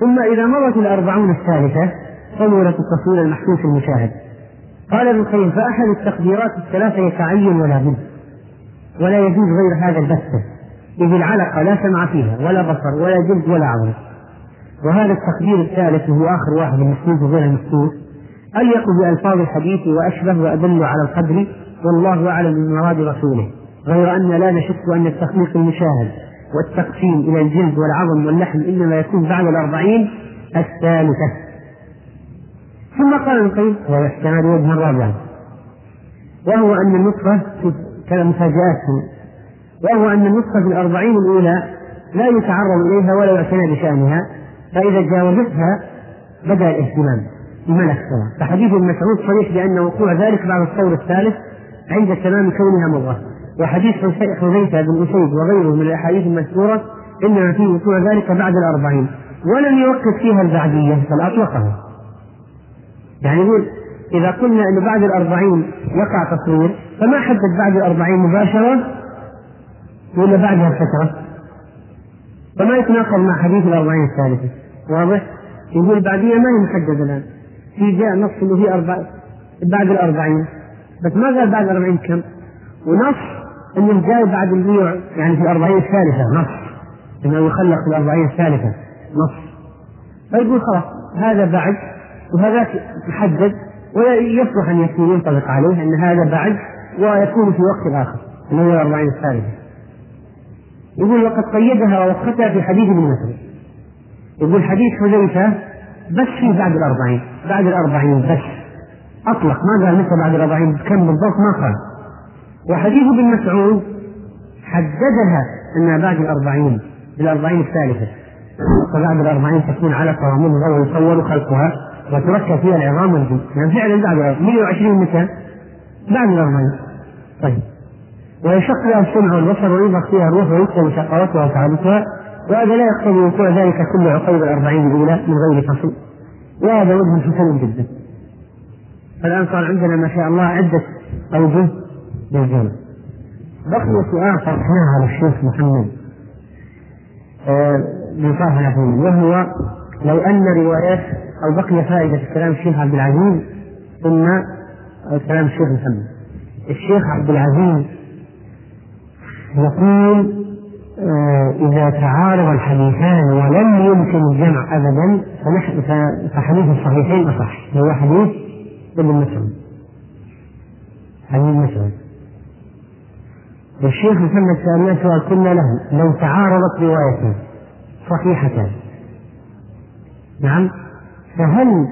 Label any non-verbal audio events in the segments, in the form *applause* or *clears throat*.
ثم إذا مضت الأربعون الثالثة صورت التصوير المحسوس المشاهد. قال ابن القيم فأحد التقديرات الثلاثة يتعين ولا بد ولا يجوز غير هذا البتة إذ العلقة لا سمع فيها ولا بصر ولا جلد ولا عظم. وهذا التقدير الثالث وهو آخر واحد المسكوت وغير المسكوت أليق بألفاظ الحديث وأشبه وأدل على القدر والله أعلم من مراد رسوله. غير أن لا نشك أن التخليق المشاهد والتقسيم إلى الجلد والعظم واللحم إنما يكون بعد الأربعين الثالثة. ثم قال ابن القيم ويحتمل وجها رابعا وهو أن النطفة كمفاجآت وهو أن النطفة في الأربعين الأولى لا يتعرض إليها ولا يعتنى بشأنها فإذا جاوزتها بدأ الاهتمام أكثرها فحديث ابن مسعود صريح بأن وقوع ذلك بعد الطور الثالث عند تمام كونها مضغة. وحديث حذيفة بن أسيد وغيره من الأحاديث المذكورة إنما فيه وقوع ذلك بعد الأربعين ولم يوقف فيها البعدية بل أطلقها يعني يقول إذا قلنا أن بعد الأربعين يقع تصوير فما حدد بعد الأربعين مباشرة؟ ولا بعدها فترة فما يتناقض مع حديث الأربعين الثالثة؟ واضح؟ يقول البعدية ما هي محددة الآن. في جاء نص انه في أربع بعد الأربعين. بس ما قال بعد الأربعين كم؟ ونص إنه جاي بعد البيوع يعني في الأربعين الثالثة نص. إنه يخلق في الأربعين الثالثة نص. فيقول خلاص هذا بعد وهذا محدد ولا يصلح أن يكون ينطبق عليه أن هذا بعد ويكون في وقت آخر اللي هو الأربعين الثالثة. يقول وقد قيدها ووقتها في حديث ابن مسعود. يقول حديث حذيفة بس في بعد الأربعين بعد الأربعين بس. أطلق ما قال متى بعد الأربعين كم بالضبط ما قال. وحديث ابن مسعود حددها أنها بعد الأربعين بالأربعين الثالثة. فبعد الأربعين تكون علقة ومضغة ويصور خلقها وتركب فيها العظام والجلد يعني فعلا بعد 120 متى؟ بعد الأربعين. طيب. ويشق لها السمع والبصر وينفخ فيها الروح ويكتب شقوتها وسعادتها وهذا لا يقتضي وقوع ذلك كله عقيب الأربعين الأولى من غير فصل. وهذا وجه حسن جدا. فالآن صار عندنا ما شاء الله عدة أوجه للجمع بقي سؤال طرحناه على الشيخ محمد. آه، صالح العثيمين وهو لو أن روايات أو بقي فائدة في كلام الشيخ عبد العزيز ثم كلام الشيخ محمد. الشيخ عبد العزيز يقول آه، إذا تعارض الحديثان ولم يمكن الجمع أبدا فحديث الصحيحين أصح. هو حديث ابن مسعود. حديث مسعود. والشيخ محمد سؤال قلنا له لو تعارضت روايتان صحيحتان نعم فهل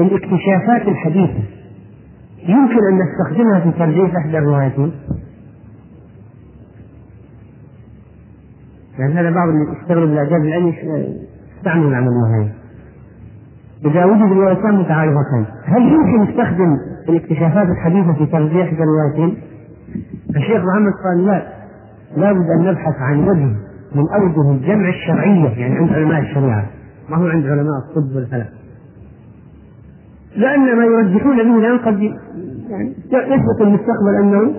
الاكتشافات الحديثة يمكن أن نستخدمها في ترجيح إحدى الروايتين؟ يعني هذا بعض اللي يشتغلوا بالاعجاز العلمي يستعملوا العملية هذه إذا وجد روايتان متعارضتان هل يمكن نستخدم الاكتشافات الحديثة في ترجيح الروايتين؟ الشيخ محمد قال لا لابد أن نبحث عن وجه من أوجه الجمع الشرعية يعني عند علماء الشريعة ما هو عند علماء الطب والفلك. لأن ما يرجحون به الآن قد يعني يثبت المستقبل أنه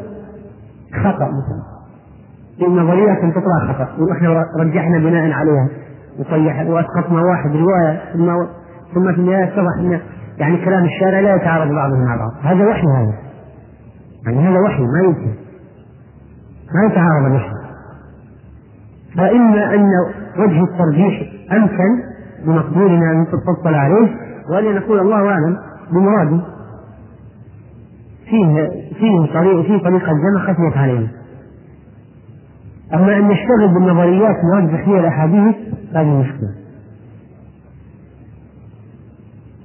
خطأ مثلا. نظريات تطلع خطأ ونحن رجحنا بناء عليها. وصيح وأسقطنا واحد رواية ثم ثم في النهاية اتضح أن يعني كلام الشارع لا يتعارض بعضه مع بعض. هذا وحي هذا. يعني هذا وحي ما يمكن. ما يتعارض الوحي فإما أن وجه الترجيح أمكن بمقدورنا أن تطلع عليه وأن نقول الله أعلم بمراده. فيه فيه طريق فيه طريقة الجمع خفيت علينا أما أن نشتغل بالنظريات نرجح فيها الأحاديث هذه مشكلة.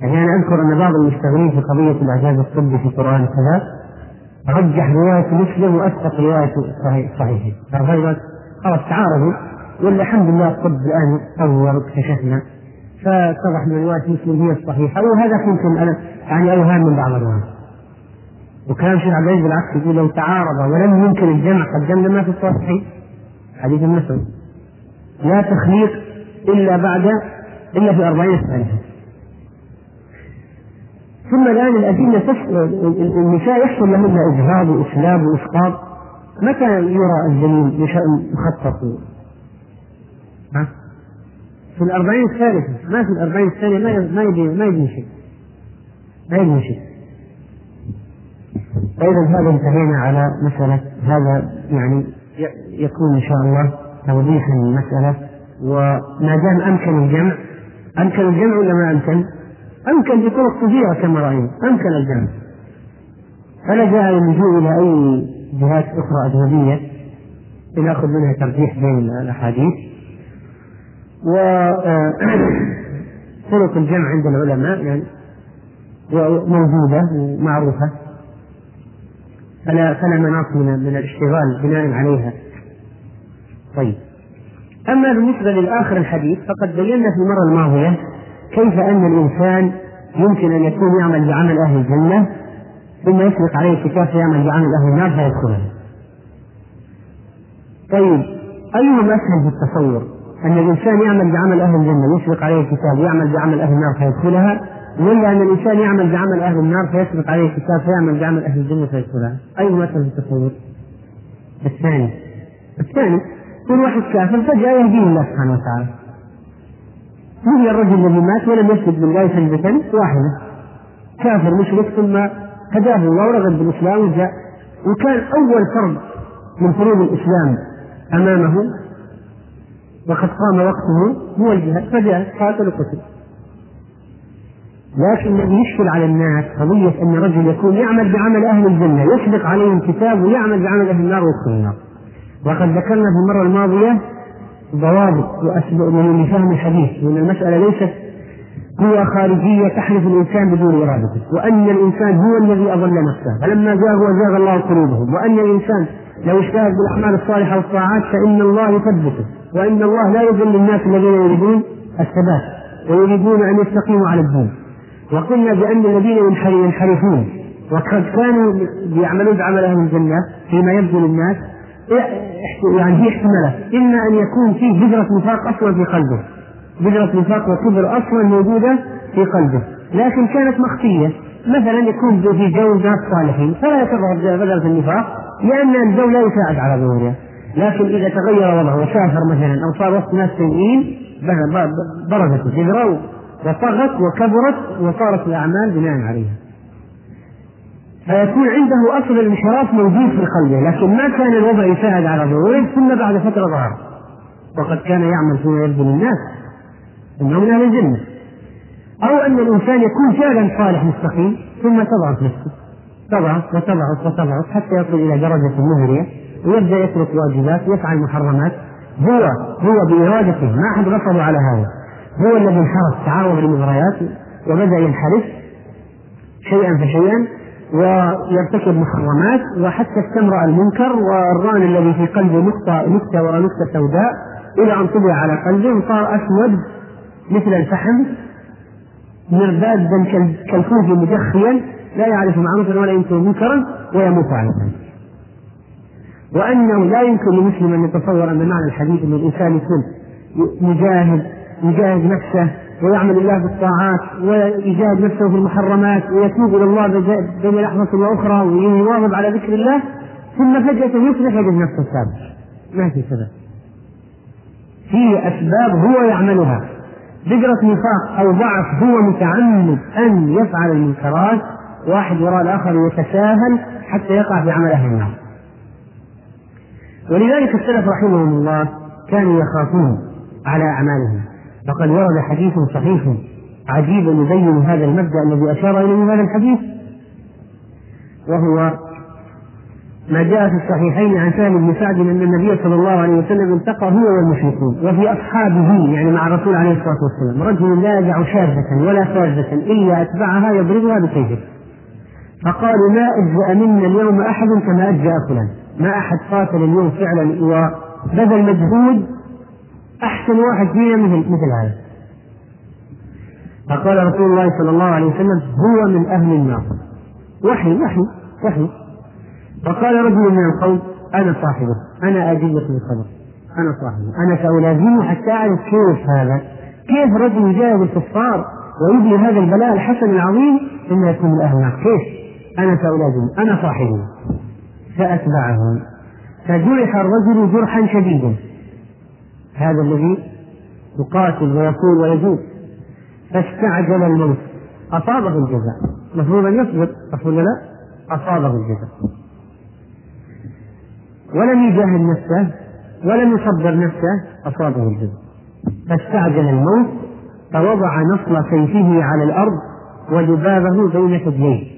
يعني أنا أذكر أن بعض المشتغلين في قضية الإعجاز الطبي في القرآن كذا رجح رواية مسلم وأسقط رواية صحيح صحيحة خلاص تعارضوا. والحمد لله الطب الآن تطور واكتشفنا. فاتضح أن رواية مسلم هي الصحيحة وهذا يمكن أنا يعني أوهام من بعض الروايات وكلام شيخ عبد العزيز بالعكس يقول لو تعارض ولم يمكن الجمع قدمنا ما في الصحيح. حديث المثل لا تخليق إلا بعد إلا في أربعين سنة ثم الآن الأدلة النساء يحصل لهن إجهاض وإسلاب وإسقاط. متى يرى الجنين مخطط؟ ها؟ في الأربعين الثالثة. ما في الأربعين الثانية ما ما يبي ما يبي شيء. ما يبي شيء. فإذا هذا انتهينا على مسألة هذا يعني يكون إن شاء الله توضيحا للمسألة. وما دام أمكن الجمع أمكن الجمع ولا ما أمكن؟ أمكن بطرق كثيرة كما رأينا. أمكن الجمع فلا داعي للجوء إلى أي جهات أخرى أجنبية؟ لنأخذ منها ترجيح بين الأحاديث. وطرق *coughs* الجمع عند العلماء يعني موجودة ومعروفة. فلا فلا مناص من من الاشتغال بناء عليها. طيب. أما بالنسبة للآخر الحديث فقد بينا في المرة الماضية كيف أن الإنسان يمكن أن يكون يعمل بعمل أهل الجنة ثم يسبق عليه الكتاب فيعمل بعمل أهل النار فيدخلها. طيب أيهم أسهل في التصور؟ أن الإنسان يعمل بعمل أهل الجنة يسبق عليه الكتاب ويعمل بعمل أهل النار فيدخلها ولا أن الإنسان يعمل بعمل أهل النار فيسبق عليه الكتاب فيعمل بعمل أهل الجنة فيدخلها أيهم أسهل في التصور؟ الثاني الثاني يكون واحد كافر فجأة يهديه الله سبحانه وتعالى مثل الرجل الذي مات ولم يسجد لله سجدة واحدة. كافر مشرك ثم هداه الله ورغب بالإسلام وجاء. وكان أول فرض من فروض الإسلام أمامه وقد قام وقته هو الجهاد فجاء قاتل وقتل. لكن الذي يشكل على الناس قضية أن رجل يكون يعمل بعمل أهل الجنة يسبق عليهم كتاب ويعمل بعمل أهل النار ويدخل النار. وقد ذكرنا في المرة الماضية ضوابط وأسباب لفهم الحديث وأن المسألة ليست قوة خارجية تحدث الإنسان بدون إرادته وأن الإنسان هو الذي أضل نفسه فلما زاغ الله قلوبهم وأن الإنسان لو اجتهد بالأعمال الصالحة والطاعات فإن الله يثبته وإن الله لا يذل الناس الذين يريدون الثبات ويريدون أن يستقيموا على الدين. وقلنا بأن الذين ينحرفون وقد كانوا يعملون بعمل أهل الجنة فيما يبدو للناس يعني هي احتمالات إما أن يكون فيه بذرة نفاق أصلا في قلبه. بذرة نفاق وكبر أصلا موجودة في قلبه. لكن كانت مخفية. مثلا يكون في جو ناس صالحين. فلا يتظهر بذرة النفاق لأن الجو لا يساعد على ظهورها. لكن إذا تغير وضعه وسافر مثلا أو صار وسط ناس سيئين برزت البذرة وطغت وكبرت وصارت الأعمال بناء عليها. فيكون عنده أصل الانحراف موجود في قلبه لكن ما كان الوضع يساعد على ظهوره ثم بعد فترة ظهر. وقد كان يعمل فيما يبدو للناس إنه من أهل الجنة. أو أن الإنسان يكون فعلا صالح مستقيم ثم تضعف نفسه. تضعف وتضعف وتضعف حتى يصل إلى درجة مهرية ويبدأ يترك واجبات ويفعل محرمات. هو هو بإرادته ما أحد غصبه على هذا. هو الذي انحرف تعرض للمغريات وبدأ ينحرف شيئا فشيئا. ويرتكب محرمات وحتى استمرأ المنكر والران الذي في قلبه نقطة نكتة وراء نكتة سوداء إلى أن طبع على قلبه وصار أسود مثل الفحم مربادا كالكوز مجخيا لا يعرف معروفا ولا ينكر منكرا ويموت على ذلك وأنه لا يمكن لمسلم أن يتصور أن معنى الحديث أن الإنسان يكون مجاهد يجاهد نفسه ويعمل الله بالطاعات ويجاهد نفسه في المحرمات ويتوب إلى الله بين لحظة وأخرى ويواظب على ذكر الله ثم فجأة يصبح يجد نفسه ثابت ما في سبب. في أسباب هو يعملها. بذرة نفاق أو ضعف هو متعمد أن يفعل المنكرات واحد وراء الآخر يتساهل حتى يقع في عمل أهل النار. ولذلك السلف رحمهم الله كانوا يخافون على أعمالهم. فقد ورد حديث صحيح عجيب يبين هذا المبدأ الذي أشار إليه هذا الحديث وهو ما جاء في الصحيحين عن سالم بن سعد أن النبي صلى الله عليه وسلم التقى هو والمشركون وفي أصحابه يعني مع الرسول عليه الصلاة والسلام رجل لا يدع شاذة ولا فاذة إلا أتبعها يضربها بسيفه فقالوا ما أجزأ منا اليوم أحد كما أجزأ فلان ما أحد قاتل اليوم فعلا وبذل مجهود أحسن واحد فينا مثل مثل هذا. فقال رسول الله صلى الله عليه وسلم هو من أهل النار. وحي وحي وحي. فقال رجل من القوم أنا صاحبه أنا أدلة الخبر أنا صاحبه أنا سألازمه حتى أعرف كيف هذا. كيف رجل يجاهد الكفار ويبني هذا البلاء الحسن العظيم ثم يكون من أهل النار؟ كيف؟ أنا سألازمه أنا صاحبه. فأتبعه فجرح الرجل جرحا شديدا. هذا الذي يقاتل ويقول ويجوز فاستعجل الموت. أصابه الجزاء. المفروض أن يصبر. ولا لا؟ أصابه الجزاء. ولم يجاهد نفسه ولم يصبر نفسه أصابه الجزاء. فاستعجل الموت. فوضع نصل سيفه على الأرض وذبابه بين ثدييه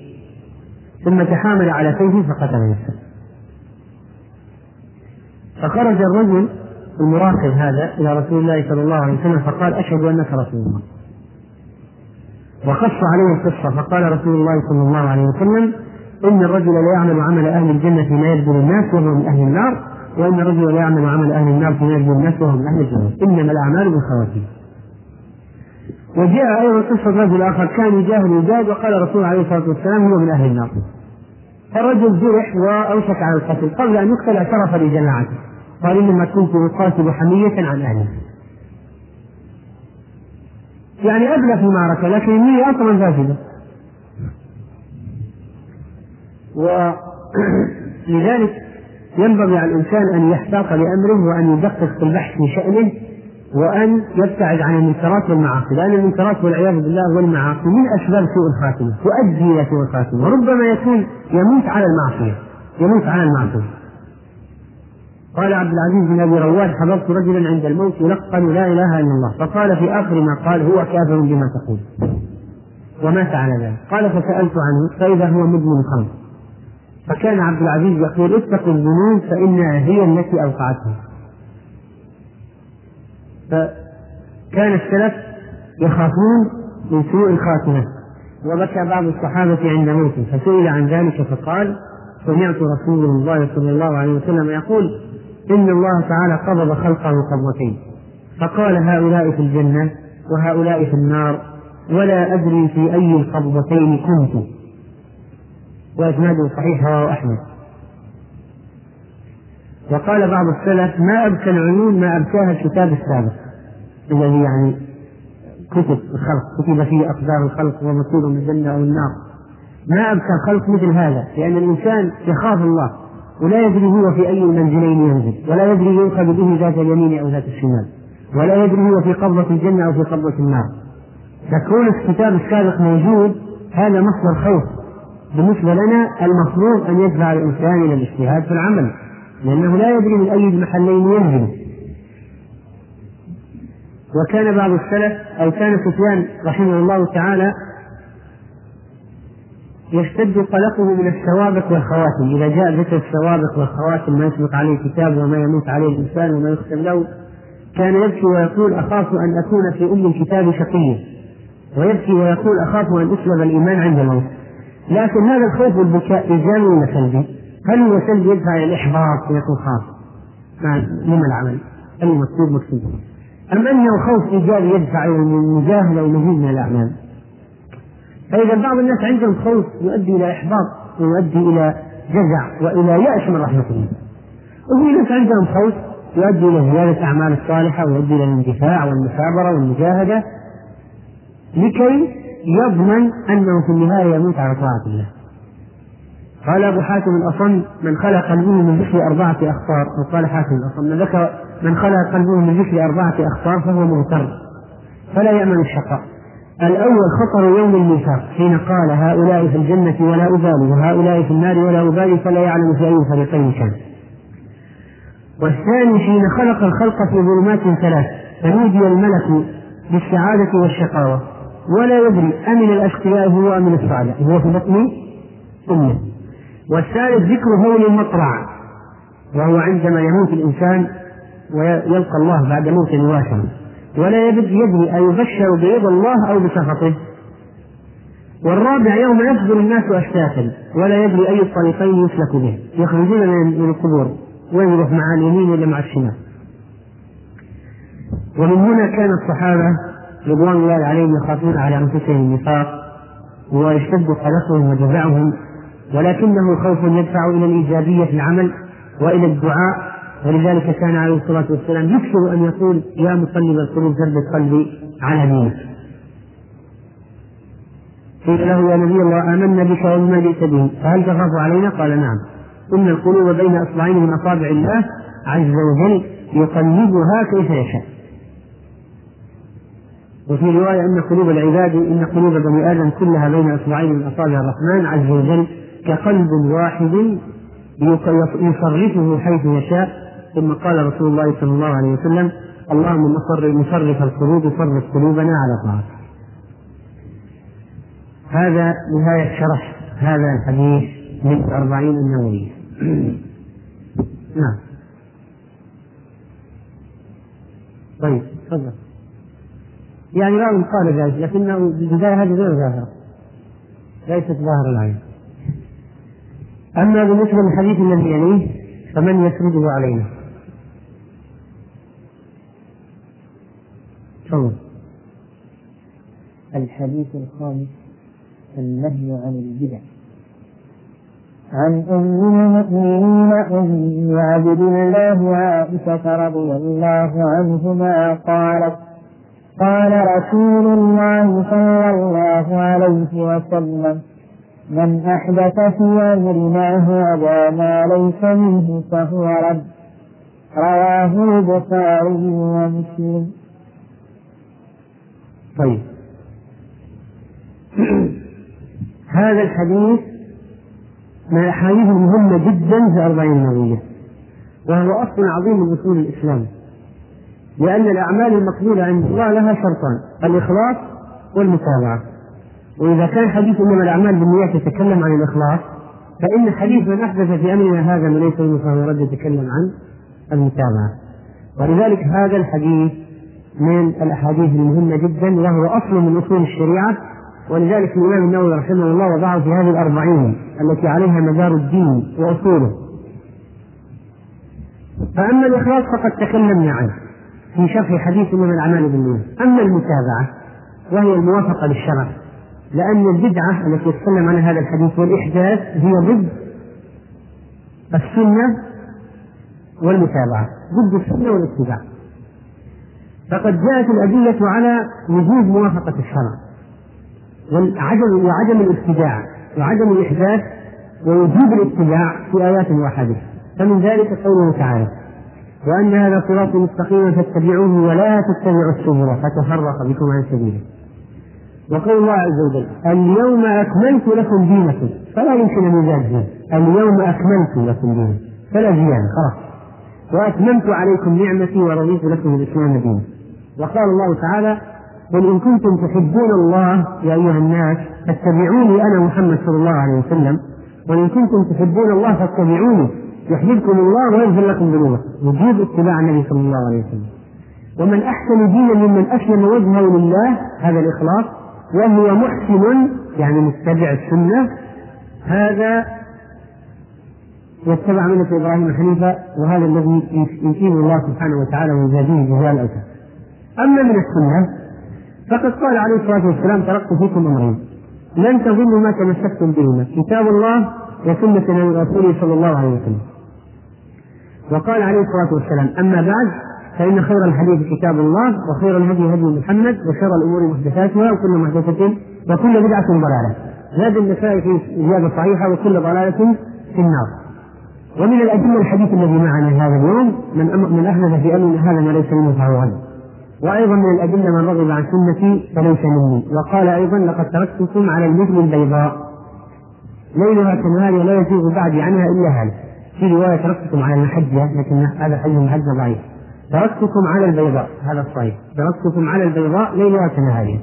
ثم تحامل على سيفه فقتل نفسه. فخرج الرجل المراقب هذا إلى رسول الله صلى الله عليه وسلم فقال أشهد أنك رسول الله. وقص عليه القصة فقال رسول الله صلى الله عليه وسلم إن الرجل لا يعمل عمل أهل الجنة فيما يبذل الناس وهو من أهل النار وإن الرجل لا يعمل عمل أهل النار فيما يبذل الناس وهو من أهل الجنة. إنما الأعمال بالخواتيم. وجاء أيضا قصة رجل آخر كان يجاهد ويجاهد وقال الرسول عليه الصلاة والسلام هو من أهل النار. فالرجل جرح وأوشك على القتل قبل أن يقتل اعترف لجماعته قال إنما كنت أقاتل حمية عن أهله يعني أبلى في المعركة لكن النية أصلا فاسدة ولذلك ينبغي على الإنسان أن يحتاط لأمره وأن يدقق في البحث في شأنه وأن يبتعد عن المنكرات والمعاصي لأن المنكرات والعياذ بالله والمعاصي من أسباب سوء الخاتمة تؤدي إلى سوء الخاتمة. وربما يكون يموت على المعصية يموت على المعصية. قال عبد العزيز بن أبي رواد حضرت رجلا عند الموت يلقن لا إله إلا الله. فقال في آخر ما قال هو كافر بما تقول. ومات على ذلك. قال فسألت عنه فإذا هو مدمن خمر فكان عبد العزيز يقول اتقوا الذنوب فإنها هي التي أوقعتها. فكان السلف يخافون من سوء الخاتمة. وبكى بعض الصحابة عند موته. فسئل عن ذلك فقال سمعت رسول الله صلى الله عليه وسلم يقول إن الله تعالى قبض خلقه قبضتين. فقال هؤلاء في الجنة وهؤلاء في النار ولا أدري في أي القبضتين كنت. وإسناده صحيح رواه أحمد. وقال بعض السلف ما أبكى العيون ما أبكاها الكتاب السابق. الذي يعني كتب الخلق كتب فيه أقدار الخلق من الجنة أو النار. ما أبكى الخلق مثل هذا لأن الإنسان يخاف الله. ولا يدري هو في أي المنزلين ينزل ولا يدري يؤخذ به ذات اليمين أو ذات الشمال ولا يدري هو في قبضة الجنة أو في قبضة النار. فكون الكتاب السابق موجود هذا مصدر خوف. بالنسبة لنا المفروض أن يدفع الإنسان إلى الاجتهاد في العمل لأنه لا يدري من أي المحلين ينزل. وكان بعض السلف أو كان سفيان رحمه الله تعالى يشتد قلقه من السوابق والخواتم إذا جاء ذكر السوابق والخواتم ما يسبق عليه كتاب وما يموت عليه الإنسان وما يختم له كان يبكي ويقول أخاف أن أكون في أم الكتاب شقيا ويبكي ويقول أخاف أن أسلب الإيمان عند الموت لكن هذا الخوف والبكاء إيجابي ولا سلبي؟ هل هو سلبي يدفع إلى الإحباط ويكون خاف؟ لما العمل؟ المكتوب مكتوب أم أنه خوف إيجابي يدفع إلى المجاهدة ومزيد من الأعمال؟ فإذا بعض الناس عندهم خوف يؤدي إلى إحباط ويؤدي إلى جزع وإلى يأس من رحمة الله. وفي ناس عندهم خوف يؤدي إلى زيادة الأعمال الصالحة ويؤدي إلى الاندفاع والمثابرة والمجاهدة لكي يضمن أنه في النهاية يموت على طاعة الله. قال أبو حاتم الأصم من خلق قلبه من ذكر أربعة أخطار. وقال حاتم الأصم من ذكر من خلق قلبه من ذكر أربعة أخطار فهو مغتر فلا يأمن الشقاء. الأول خطر يوم الميثاق حين قال هؤلاء في الجنة ولا أبالي وهؤلاء في النار ولا أبالي فلا يعلم في أي فريقين كان. والثاني حين خلق الخلق في ظلمات ثلاث فنودي الملك بالسعادة والشقاوة ولا يدري أمن الأشقياء هو أم السعداء هو في بطن أمه. والثالث ذكر هول المطرع وهو عندما يموت الإنسان ويلقى الله بعد موته مباشرة ولا يدري أيبشر برضا الله أو بسخطه والرابع يوم يصدر الناس أشتاتا ولا يدري أي الطريقين يسلك به. يخرجون من القبور. وين يروح؟ مع اليمين ولا مع الشمال؟ ومن هنا كان الصحابة رضوان الله عليهم يخافون على أنفسهم النفاق ويشتد قلقهم وجزعهم ولكنه خوف يدفع إلى الإيجابية في العمل وإلى الدعاء ولذلك كان عليه الصلاة والسلام يكثر أن يقول يا مقلب القلوب ثبت قلبي على دينك قيل له يا نبي الله آمنا بك وبما جئت به فهل تخاف علينا؟ قال نعم. إن القلوب بين إصبعين من أصابع الله عز وجل يقلبها كيف يشاء. وفي رواية أن قلوب العباد إن قلوب بني آدم كلها بين إصبعين من أصابع الرحمن عز وجل كقلب واحد يصرفه حيث يشاء. ثم قال رسول الله صلى الله عليه وسلم اللهم مصرف القلوب صرف قلوبنا على طاعتك. هذا نهاية شرح هذا الحديث من الأربعين النووية *clears throat* نعم. طيب تفضل. يعني بعضهم قال ذلك؟ لكنه بالبداية هذه غير ظاهرة. ليست ظاهر العين أما بالنسبة للحديث الذي يليه فمن يسرده علينا؟ تفضل. الحديث الخامس النهي عن البدع. عن أم المؤمنين أم عبد الله عائشة رضي الله عنهما قالت قال رسول الله صلى الله عليه وسلم من أحدث في أمرنا هذا ما ليس منه فهو رد رواه البخاري ومسلم. طيب. *clears throat* هذا الحديث من الأحاديث المهمة جدا في أربعين النووية وهو أصل عظيم من أصول الإسلام لأن الأعمال المقبولة عند الله لها شرطان الإخلاص والمتابعة. وإذا كان حديث إنما الأعمال بالنيات يتكلم عن الإخلاص فإن حديث من أحدث في أمرنا هذا ما ليس فهو رد يتكلم عن المتابعة. ولذلك هذا الحديث من الأحاديث المهمة جدا وهو أصل من أصول الشريعة. ولذلك الإمام النووي رحمه الله وضعه في هذه الأربعين التي عليها مدار الدين وأصوله. فأما الإخلاص فقد تكلمنا عنه في شرح حديث إنما الأعمال بالنية أما المتابعة وهي الموافقة للشرع لأن البدعة التي يتكلم عنها هذا الحديث والإحداث هي ضد السنة والمتابعة ضد السنة والاتباع. فقد جاءت الأدلة على وجوب موافقة الشرع. والعدم وعدم الابتداع وعدم الإحداث ووجوب الاتباع في آيات وأحاديث فمن ذلك قوله تعالى وأن هذا صراط مستقيما فاتبعوه ولا تتبعوا السبل فتفرق بكم عن سبيله. وقول الله عز وجل اليوم أكملت لكم دينكم. فلا يمكن أن يزاد اليوم أكملت لكم دينكم. فلا زيادة خلاص. وأتممت عليكم نعمتي ورضيت لكم الإسلام دينا. وقال الله تعالى قل إن كنتم تحبون الله يا أيها الناس فاتبعوني أنا محمد صلى الله عليه وسلم. وإن كنتم تحبون الله فاتبعوني. يحببكم الله ويغفر لكم ذنوبكم. وجوب اتباع النبي صلى الله عليه وسلم. ومن أحسن دينا ممن أسلم وجهه لله هذا الإخلاص. وهو محسن يعني متبع السنة. هذا يتبع ملة إبراهيم حنيفا وهذا الذي يثيب الله سبحانه وتعالى ويجازيه جزاء الأوتار أما من السنة فقد قال عليه الصلاة والسلام تركت فيكم أمرين. لن تظنوا ما تمسكتم بهما كتاب الله وسنة رسوله صلى الله عليه وسلم. وقال عليه الصلاة والسلام أما بعد فإن خير الحديث كتاب الله وخير الهدي هدي محمد وشر الأمور محدثاتها وكل محدثة وكل بدعة ضلالة. زاد النسائي في زيادة صحيحة وكل ضلالة في النار. ومن الأدلة الحديث الذي معنا هذا اليوم من من أحدث في أمرنا هذا ما ليس منه فهو غد وأيضا من الأدلة من رغب عن سنتي فليس مني. وقال أيضا لقد تركتكم على المثل البيضاء ليلها كنهارها لا يزيغ بعدي عنها إلا هذا في رواية تركتكم على المحجة. لكن هذا حديث المحجة ضعيف. تركتكم على البيضاء. هذا الصحيح. تركتكم على البيضاء ليلها كنهارها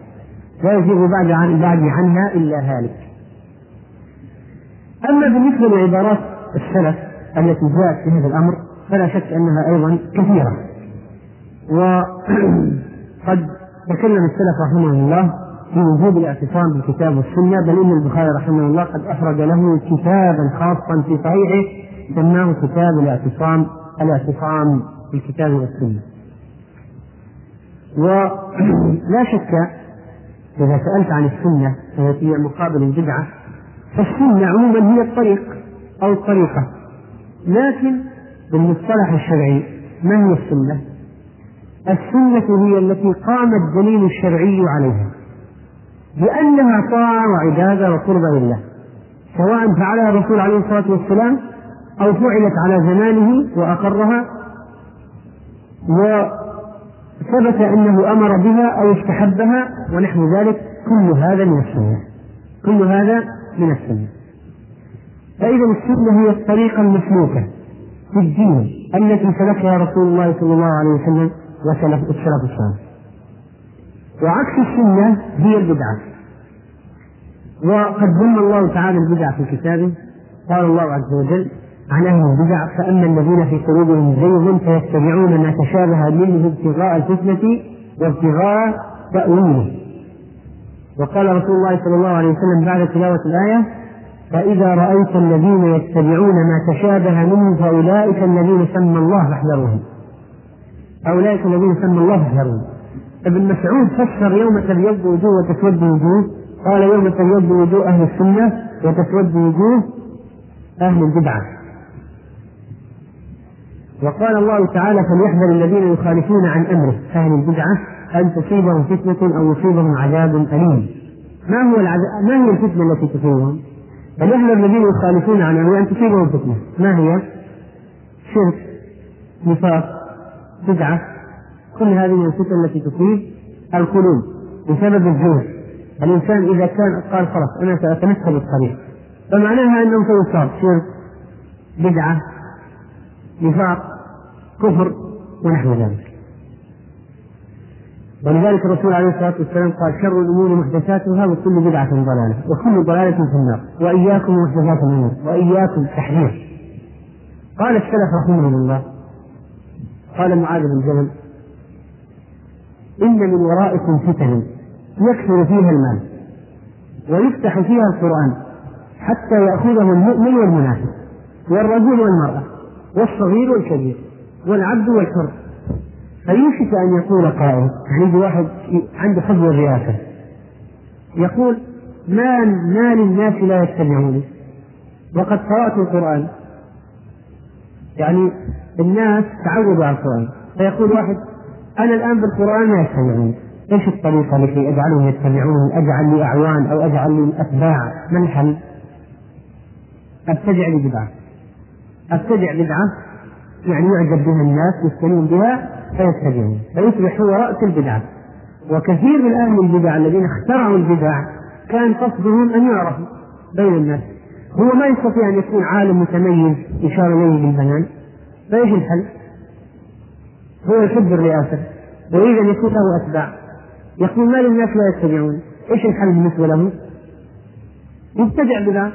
لا يزيغ بعد عن بعدي عنها إلا هالك أما بالنسبة لعبارات السلف التي جاءت في هذا الأمر فلا شك أنها أيضا كثيرة. وقد تكلم السلف رحمه الله في وجوب الاعتصام بالكتاب والسنة بل إن البخاري رحمه الله قد أخرج له كتابا خاصا في صحيحه سماه كتاب الاعتصام الاعتصام بالكتاب والسنة ولا *clears throat* شك إذا سألت عن السنة التي هي مقابل البدعة فالسنة عموما هي الطريق أو الطريقة لكن بالمصطلح الشرعي ما هي السنة؟ السنة هي التي قام الدليل الشرعي عليها. بأنها طاعة وعبادة وقرب لله. سواء فعلها الرسول عليه الصلاة والسلام أو فعلت على زمانه وأقرها وثبت ثبت أنه أمر بها أو استحبها ونحو ذلك كل هذا من السنة. كل هذا من السنة. فإذا السنة هي الطريقة المسلوكة في الدين التي سلكها رسول الله صلى الله عليه وسلم وسلف السلف الصالح. وعكس السنة هي البدعة. وقد ذم الله تعالى البدع في كتابه قال الله عز وجل عن أهل البدع فأما الذين في قلوبهم زيغ فيتبعون ما تشابه منه ابتغاء الفتنة وابتغاء تأويله. وقال رسول الله صلى الله عليه وسلم بعد تلاوة الآية فإذا رأيت الذين يتبعون ما تشابه منه فأولئك الذين سمى الله فاحذروهم أولئك الذين سمى الله فاحذروهم ابن مسعود فسر يوم تبيض وجوه وتسود وجوه قال يوم تبيض وجوه أهل السنة وتسود وجوه أهل البدعة وقال الله تعالى فليحذر الذين يخالفون عن أمره أهل البدعة أن تصيبهم فتنة أو يصيبهم عذاب أليم. ما هو العذاب ما هي الفتنة التي تصيبهم؟ فليحذر الذين يخالفون عن أمره أن تصيبهم فتنة، ما هي؟ شرك، نفاق، بدعة، كل هذه الفتن التي تصيب القلوب بسبب الجهل. الإنسان إذا كان قال خلاص أنا ساتمثل الطريق. فمعناها انه سيصاب. شرك، بدعة، نفاق، كفر ونحو ذلك. ولذلك الرسول عليه الصلاة والسلام قال شر الأمور محدثاتها وكل بدعة ضلالة وكل ضلالة في النار وإياكم محدثات الأمور وإياكم تحذير. قال السلف رحمهم الله قال معاذ بن جبل إن من ورائكم فتن يكثر فيها المال ويفتح فيها القرآن حتى يأخذه المؤمن والمنافق والرجل والمرأة والصغير والكبير والعبد والحر. فيوشك أن يقول قائل عند واحد عنده حب الرئاسة يقول ما ما للناس لا يتبعوني وقد قرأت القرآن. يعني الناس تعودوا على القرآن. فيقول واحد أنا الآن بالقرآن ما يستمعون. إيش الطريقة لكي أجعلهم يتبعون؟ أجعل لي أعوان أو أجعل لي أتباع، ما الحل؟ ابتدع لبدعة. ابتدع بدعة يعني يعجب بها الناس يستنون بها فيتبعون. فيصبح هو رأس البدعة. وكثير من أهل البدع الذين اخترعوا البدع كان قصدهم أن يعرفوا بين الناس. هو ما يستطيع أن يكون عالم متميز يشار إليه بالبنان فإيش الحل؟ هو يحب الرئاسة يريد أن يكون له أتباع. يقول ما للناس لا يتبعون؟ إيش الحل بالنسبة له؟ يبتدع بذا.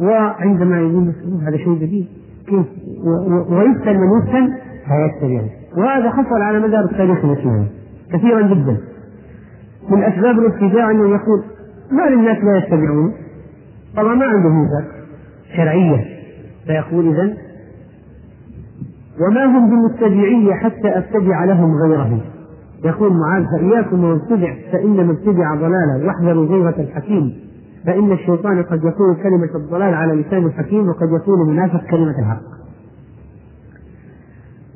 وعندما يقول هذا شيء جديد. كيف؟ ويفتن من يفتن فيتبعه وهذا حصل على مدار التاريخ الاسلامي كثيرا جدا. من أسباب الابتداع أنه يقول ما للناس لا يتبعون؟ طبعا ما عندهم ذاك. شرعية. فيقول اذا وما هم بمتبعي حتى أتبع لهم غيرهم. يقول معاذ فإياكم وابتدع فإنما ابتدع ضلالا واحذروا غيرة الحكيم. فإن الشيطان قد يقول كلمة الضلال على لسان الحكيم وقد يقول منافق كلمة الحق.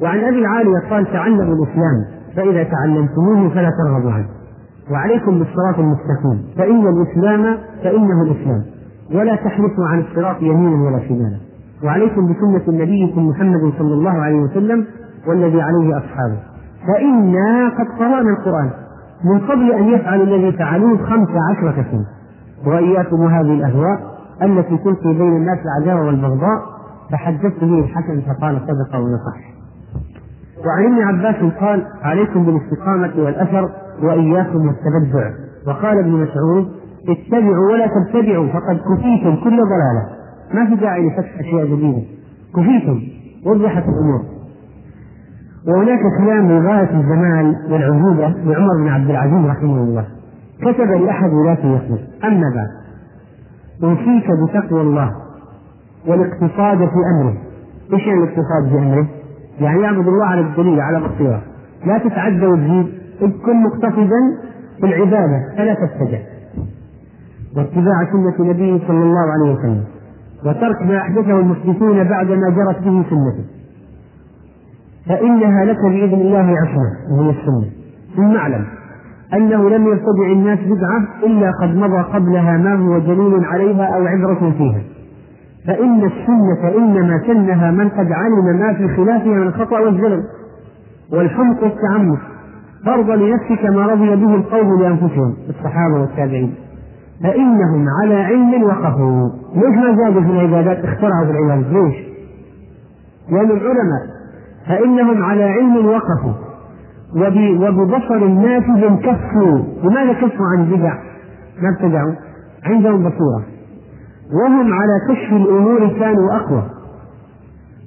وعن أبي العالية قال تعلموا الإسلام فإذا تعلمتموه فلا ترغبوا عنه. وعليكم بالصراط المستقيم فإن الإسلام فإنه الإسلام. ولا تحلفوا عن الصراط يمينا ولا شمالا. وعليكم بسنة نبيكم محمد صلى الله عليه وسلم والذي عليه أصحابه. فإنا قد قرأنا القرآن من قبل أن يفعلوا الذي فعلوه خمس عشرة سنة. وإياكم وهذه الأهواء التي تلقي بين الناس العداوة والبغضاء فحدثت به الحسن فقال صدق ونصح. وعن ابن عباس قال عليكم بالاستقامة والأثر وإياكم والتبدع. وقال ابن مسعود اتبعوا ولا تبتدعوا فقد كفيتم كل ضلالة. ما في داعي لفتح أشياء جديدة. كفيتم وضحت الأمور. وهناك كلام من غاية الجمال والعجوبة لعمر بن عبد العزيز رحمه الله. كتب لأحد ولاة يثرب أما بعد أوصيك بتقوى الله والاقتصاد في أمره. إيش يعني الاقتصاد في أمره؟ يعني يعبد الله على الدليل على بصيرة لا تتعدى وتزيد كن مقتصدا في العبادة فلا تبتدع واتباع سنة نبيه صلى الله عليه وسلم. وترك ما أحدثه المحدثون بعدما جرت به سنته. فإنها لك بإذن الله عصمة وهي السنة. ثم اعلم أنه لم يرتدع الناس بدعة إلا قد مضى قبلها ما هو دليل عليها أو عبرة فيها. فإن السنة إنما سنها من قد علم ما في خلافها من الخطأ والزلل والحمق والتعمد فرض لنفسك ما رضي به القوم لأنفسهم الصحابة والتابعين. فإنهم على علم وقفوا. ليش ما زادوا في العبادات؟ اخترعوا في العبادات. ليش؟ لأن العلماء فإنهم على علم وقفوا. وببصر نافذ كفوا. لماذا كفوا عن البدع؟ ما ابتدعوا. عندهم بصيرة وهم على كشف الأمور كانوا أقوى.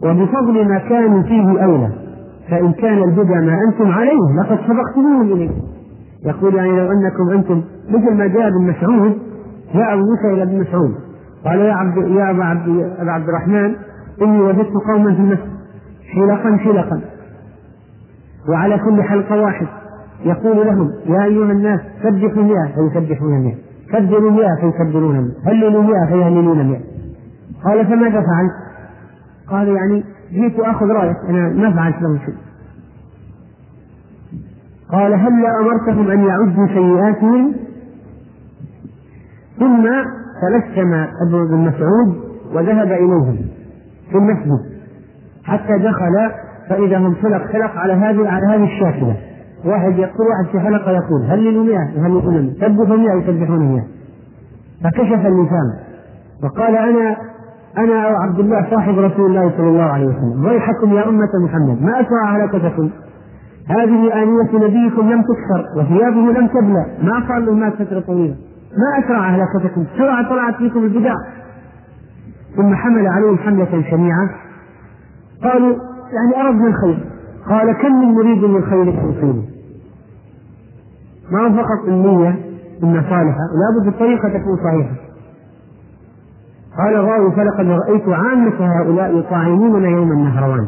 وبفضل ما كانوا فيه أولى. فإن كان البدع ما أنتم عليه لقد سبقتموهم إليه. يقول يعني لو أنكم أنتم مثل ما جاء ابن مسعود جاء أبو موسى إلى ابن مسعود. قال يا عبد يا أبا عبد, أبا عبد الرحمن إني وجدت قوما في المسجد. حلقا حلقا. وعلى كل حلقة واحد. يقول لهم يا أيها الناس سبحوا مئة فيسبحون مئة كبروا مئة فيكبرون مئة هللوا مئة فيهللون مئة قال فماذا فعلت؟ قال يعني جئت آخذ رأيك. أنا ما فعلت لهم شيء. قال هل أمرتهم أن يعدوا سيئاتهم؟ ثم تلثم ابن بن مسعود وذهب إليهم في المسجد حتى دخل فإذا هم حلق حلق على هذه على هذه الشاكلة. واحد يقول واحد في حلقة يقول هللوا مئة؟ يهللون مئة سبحوا مئة يسبحون مئة فكشف اللسان وقال أنا أنا أو عبد الله صاحب رسول الله صلى الله عليه وسلم. ويحكم يا أمة محمد. ما أسرع هلكتكم هذه آنية نبيكم لم تكسر وثيابه لم تبلى. ما صار له مات فترة طويلة. ما أسرع هلكتكم بسرعة طلعت فيكم البدع ثم حمل عليهم حملة شنيعة. قالوا يعني أردنا الخير. قال كم من مريد للخير توصيله ما فقط النية إنها صالحة لابد الطريقة تكون صحيحة. قال الراوي فلقد رأيت عامة هؤلاء يطاعنوننا يوم النهروان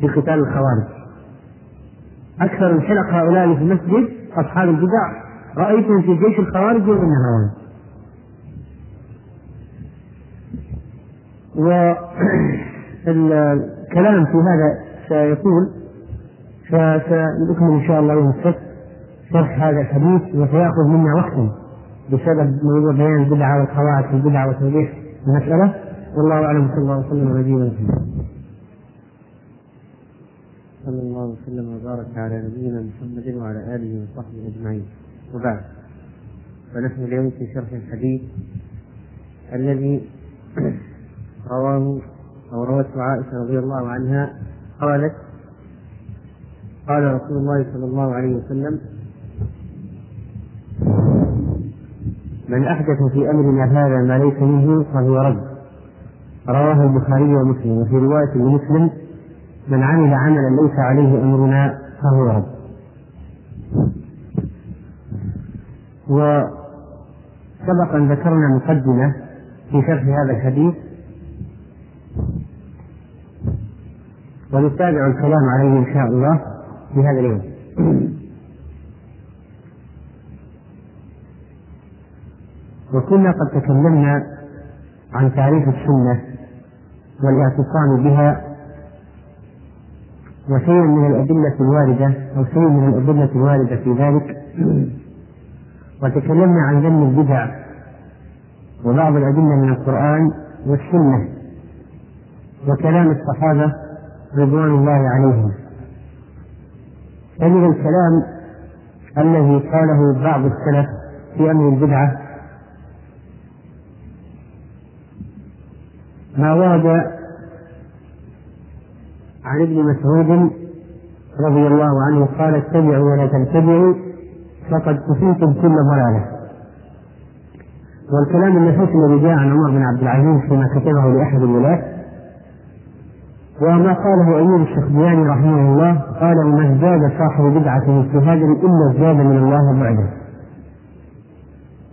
في قتال الخوارج. أكثر الحلق هؤلاء في المسجد أصحاب البدع رأيتهم في جيش الخوارج يوم النهروان والكلام في هذا سيطول فسنكمل إن شاء الله يوم السبت شرح هذا الحديث وسيأخذ منا وقتا بسبب موضوع بيان البدعة والقواعد في البدعة وتوضيح المسألة. والله أعلم صلى الله وسلم على نبينا محمد. صلى الله وسلم وبارك على نبينا محمد وعلى آله وصحبه أجمعين. وبعد. فنحن اليوم في شرح الحديث الذي رواه أو روته عائشة رضي الله عنها قالت قال رسول الله صلى الله عليه وسلم من أحدث في أمرنا هذا ما ليس منه فهو رد. رواه البخاري ومسلم وفي رواية لمسلم من عمل عملا ليس عليه أمرنا فهو رد. وسبق أن ذكرنا مقدمة في شرح هذا الحديث. ونتابع الكلام عليه إن شاء الله في هذا اليوم. وكنا قد تكلمنا عن تعريف السنة والاعتصام بها وشيء من الأدلة الواردة أو شيء من الأدلة الواردة في ذلك. وتكلمنا عن ذم البدع وبعض الأدلة من القرآن والسنة وكلام الصحابة رضوان الله عليهم. فمن الكلام الذي قاله بعض السلف في أمر البدعة ما ورد عن ابن مسعود رضي الله عنه قال اتبعوا ولا تبتدعوا فقد كفيتم كل ضلالة. والكلام النفيس الذي جاء عن عمر بن عبد العزيز فيما كتبه لأحد الولاة وما قاله ايوب الشخبياني رحمه الله قال وما ازداد صاحب بدعة اجتهادا إلا ازداد من الله بعده.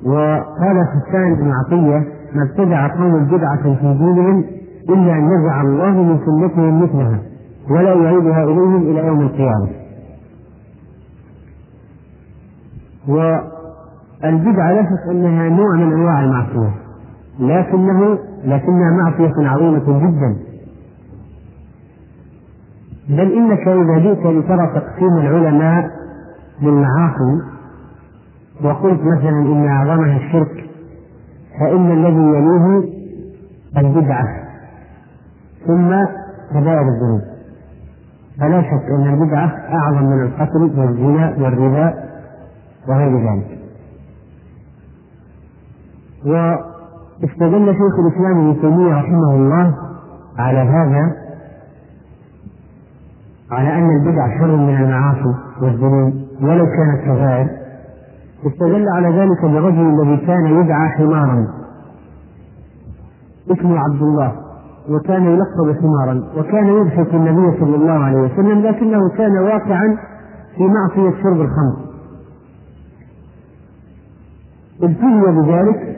وقال حسان بن عطية ما ابتدع قوم بدعة في دينهم إلا أن نزع الله من سنتهم مثلها ولا يعيدها إليهم إلى يوم القيامة. والبدعة لا شك أنها نوع من أنواع المعصية لكنه لكنها معصية عظيمة جدا. بل إنك إذا جئت لترى تقسيم العلماء للمعاصي وقلت مثلا إن أعظمها الشرك فإن الذي يليه البدعة. ثم كبائر الذنوب. فلا شك أن البدعة أعظم من القتل والزنا والربا وغير ذلك. واستدل شيخ الإسلام ابن تيمية رحمه الله على هذا على أن البدع شر من المعاصي والذنوب ولو كانت كبائر استدل على ذلك برجل الذي كان يدعى حمارا اسمه عبد الله وكان يلقب حمارا وكان يضحك النبي صلى الله عليه وسلم لكنه كان واقعا في معصية شرب الخمر. ابتلي بذلك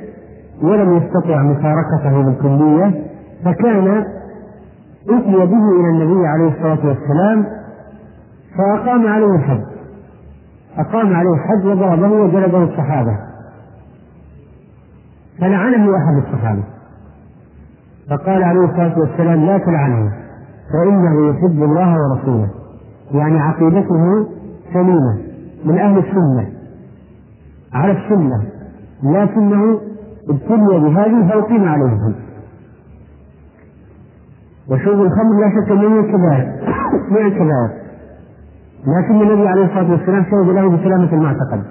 ولم يستطع مفارقته بالكلية فكان أتي به إلى النبي عليه الصلاة والسلام فأقام عليه الحد أقام عليه الحد وضربه وجلده الصحابة. فلعنه أحد الصحابة. فقال عليه الصلاة والسلام لا تلعنه فإنه يحب الله ورسوله. يعني عقيدته سليمة من أهل السنة على السنة. لكنه ابتلي بهذه فأقيم عليه. وشرب الخمر لا شك من الكبائر من الكبائر لكن النبي عليه الصلاة والسلام شهد له بسلامة المعتقد.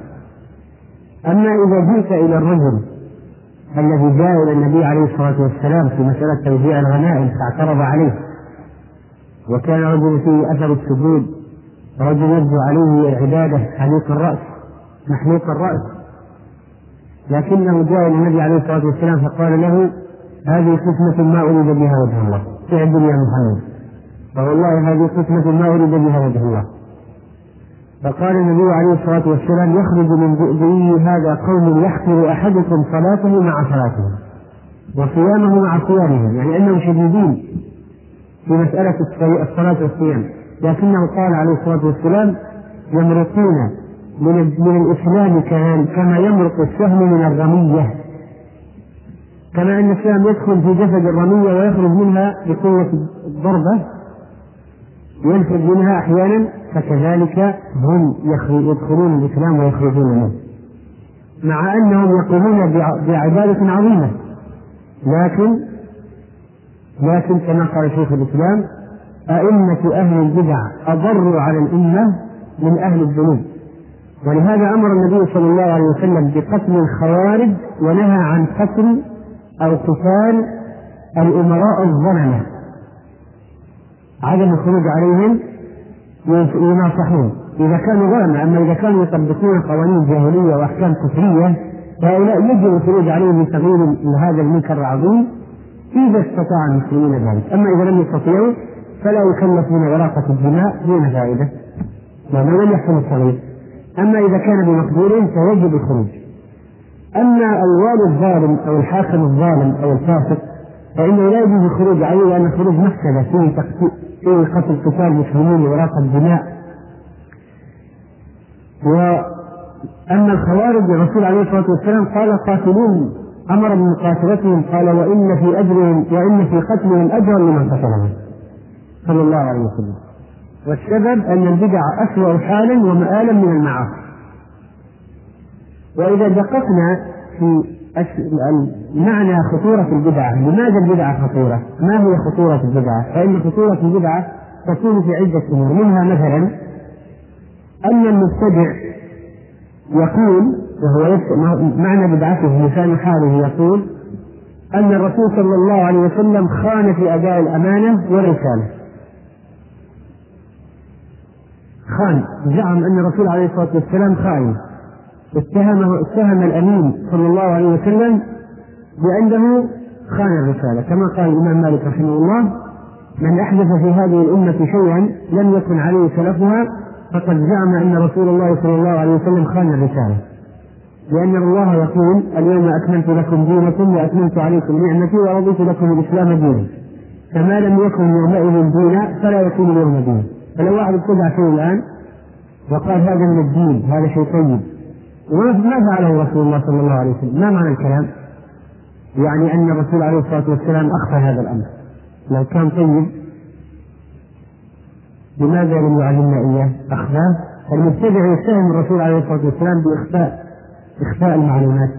أما إذا جئت إلى الرجل الذي جاء إلى النبي عليه الصلاة والسلام في مسألة توزيع الغنائم فاعترض عليه وكان رجل فيه أثر السجود رجل يبدو عليه العباده حليق الرأس محلوق الرأس. لكنه جاء إلى النبي عليه الصلاة والسلام فقال له هذه قسمة ما أريد بها وجه الله. في الدنيا محمد. فوالله هذه قسمة ما أريد بها وجه الله. فقال النبي عليه الصلاة والسلام يخرج من ذئبه هذا قوم يحقر أحدكم صلاته مع صلاته وصيامه مع صيامهم يعني أنهم شديدين في مسألة الصلاة والصيام. لكنه قال عليه الصلاة والسلام يمرقون من من الإسلام كما يمرق السهم من الرمية. كما أن السهم يدخل في جسد الرمية ويخرج منها بقوة الضربة. ينفذ منها أحيانا فكذلك هم يدخلون الإسلام ويخرجون منه. مع أنهم يقومون بعبادة عظيمة. لكن لكن كما قال شيخ الإسلام أئمة أهل البدع أضروا على الأمة من أهل الذنوب. ولهذا أمر النبي صلى الله عليه وسلم بقتل الخوارج ونهى عن قتل أو قتال الأمراء الظلمة. عدم الخروج عليهم يناصحون. إذا كانوا ظلمة أما إذا كانوا يطبقون قوانين جاهلية وأحكام كفرية فهؤلاء يجب الخروج عليهم لتغيير هذا المنكر العظيم إذا استطاع المسلمين ذلك، أما إذا لم يستطيعوا فلا يكلفون غراقة الدماء دون فائدة، لأنه لم يحصل التغيير. أما إذا كان بمقدور فيجب الخروج. أما الوالي الظالم أو الحاكم الظالم أو الفاسق فإنه لا يجوز الخروج عليه لأن الخروج مفسدة فيه فيه قتل قتال المسلمين وإراقة الدماء وأما الخوارج الرسول عليه الصلاة والسلام قال قاتلوهم أمر بمقاتلتهم قال وإن في أجرهم وإن في قتلهم أجرا لمن قتلهم. صلى الله عليه وسلم. والسبب أن البدع أسوأ حالا ومآلا من المعاصي وإذا دققنا في معنى خطورة البدعة، لماذا البدعة خطورة؟ ما هي خطورة البدعة؟ فإن خطورة البدعة تكون في عدة أمور، منها مثلا أن المبتدع يقول وهو معنى بدعته لسان حاله يقول أن الرسول صلى الله عليه وسلم خان في أداء الأمانة والرسالة. خان زعم أن الرسول عليه الصلاة والسلام خائن. اتهمه اتهم الأمين صلى الله عليه وسلم بأنه خان الرسالة. كما قال الإمام مالك رحمه الله من أحدث في هذه الأمة شيئا لم يكن عليه سلفها فقد زعم أن رسول الله صلى الله عليه وسلم خان الرسالة. لأن الله يقول اليوم أكملت لكم دينكم وأتممت عليكم نعمتي ورضيت لكم الإسلام دينا. فما لم يكن يومئذ دينا فلا يكون اليوم دينا. فلو واحد ابتدع شيء الآن وقال هذا من الدين هذا شيء طيب. ما فعله رسول الله صلى الله عليه وسلم. ما معنى الكلام؟ يعني أن الرسول عليه الصلاة والسلام أخفى هذا الأمر. لو كان طيب لماذا لم يعلمنا إياه؟ أخفاه المبتدع يتهم الرسول عليه الصلاة والسلام بإخفاء إخفاء المعلومات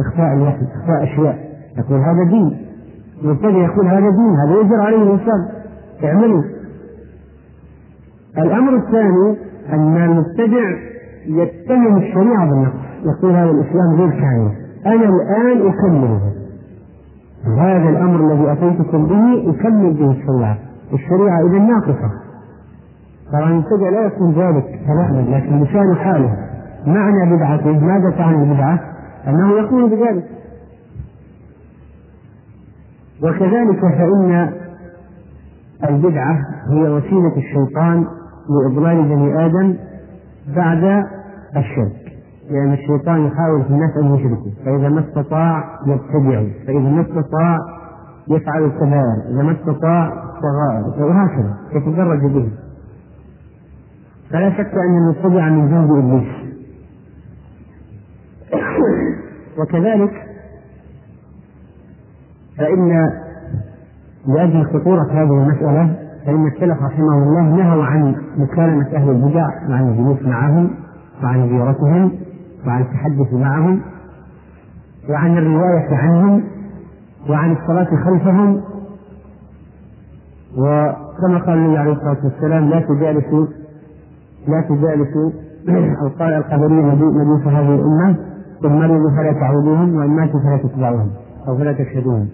إخفاء الوحي إخفاء أشياء. يقول هذا دين. المبتدع يقول هذا دين هذا يجر عليه الإنسان. اعملوا. الأمر الثاني أن المبتدع يتهم الشريعة بالنقص. يقول هذا الإسلام غير كامل. أنا الآن أكمله هذا الأمر الذي أتيتكم به أكمل به الشريعة. الشريعة إذا ناقصة. طبعا المبتدع لا يكون ذلك تماما لكن لسان حاله. معنى بدعته ماذا تعني البدعة؟ أنه يقول بذلك. وكذلك فإن البدعة هي وسيلة الشيطان لإضلال بني آدم بعد الشرك. لأن الشيطان يحاول في الناس أن يشركوا. فإذا ما استطاع يبتدعوا فإذا ما استطاع يفعل الكبائر إذا ما استطاع الصغائر وهكذا. يتدرج به. فلا شك أن المبتدع من جند إبليس. وكذلك فإن لأجل خطورة هذه المسألة فإن السلف رحمه الله نهوا عن مكالمة أهل البدع وعن الجلوس معهم وعن زيارتهم وعن التحدث معهم وعن الرواية عنهم وعن الصلاة خلفهم. وكما قال النبي عليه الصلاة والسلام لا تجالسوا لا تجالسوا. أو قال القدرية مجوس هذه الأمة. إن مرضوا فلا تعودوهم وإن ماتوا فلا تتبعوهم أو فلا تشهدوهم.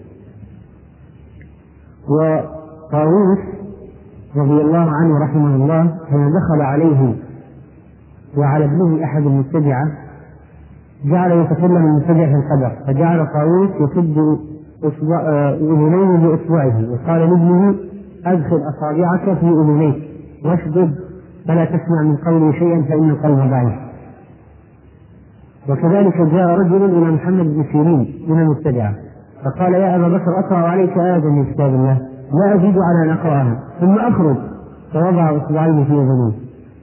وطاووس رضي الله عنه رحمه الله حين دخل عليه وعلى ابنه أحد المبتدعة جعل يتكلم المبتدع في القدر فجعل طاووس يشد أذنيه بإصبعه وقال لابنه أدخل أصابعك في أذنيك واشدد فلا تسمع من قولي شيئا فإن القلب ضعيف. وكذلك جاء رجل إلى محمد بن سيرين من المبتدعة فقال يا أبا بكر أقرأ عليك آية من كتاب الله. لا أزيد على أن أقرأها ثم أخرج. فوضع إصبعيه في أذنيه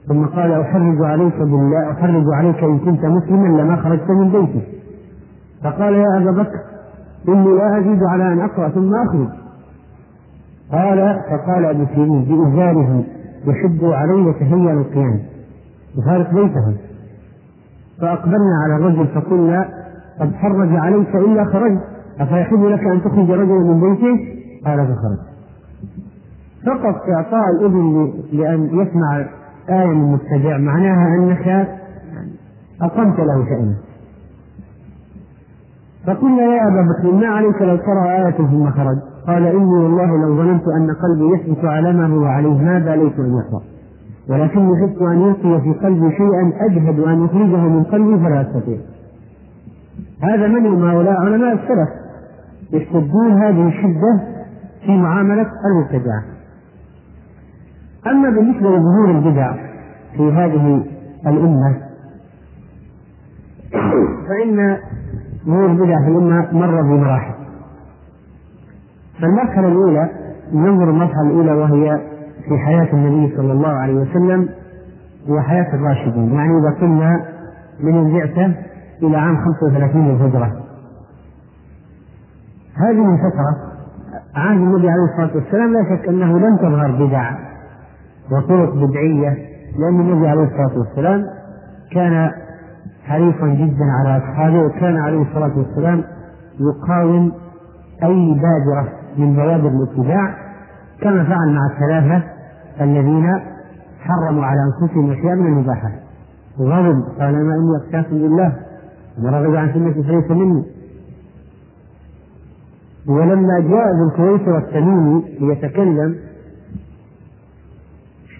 ثم قال أحرج عليك بالله أحرج عليك إن كنت مسلما لما خرجت من بيتك فقال يا أبا بكر إني لا أزيد على أن أقرأ ثم أخرج. قال فقال أبو سيرين بإزاره يشد علي يتهيأ للقيام. وفارق بيته. فأقبلنا على الرجل فقلنا قد حرج عليك إلا خرجت. أفيحب لك أن تخرج رجلا من بيته؟ قال فخرج فقط إعطاء الإذن لأن يسمع آية من مبتدع معناها أنك أقمت له شأنه. فقلنا يا أبا بكر ما عليك لو ترى آية ثم خرج قال إني والله لو ظننت أن قلبي يثبت على ما هو عليه ما باليت أن يقرأ ولكني خفت أن يلقي في قلبي شيئا أجهد أن يخرجه من قلبي فلا أستطيع. هذا من هم هؤلاء علماء السلف؟ يشتدون هذه الشدة في معاملة المبتدعة أما بالنسبة لظهور البدع في هذه الأمة فإن ظهور البدع في الأمة مر بمراحل. فالمرحلة الأولى ننظر المرحلة الأولى وهي في حياة النبي صلى الله عليه وسلم وحياة الراشدين. يعني إذا كنا من البعثة إلى عام 35 للهجرة هذه الفترة عهد النبي عليه الصلاة والسلام لا شك أنه لم تظهر بدع. وطرق بدعية لأن النبي عليه الصلاة والسلام كان حريصا جدا على أصحابه وكان عليه الصلاة والسلام يقاوم أي بادرة من بوادر الاتباع كما فعل مع الثلاثة الذين حرموا على أنفسهم أشياء من المباحات. غضب قال ما إني أخشاكم بالله ورغب عن سنتي فليس مني. ولما جاء ذو الكويسر التميمي ليتكلم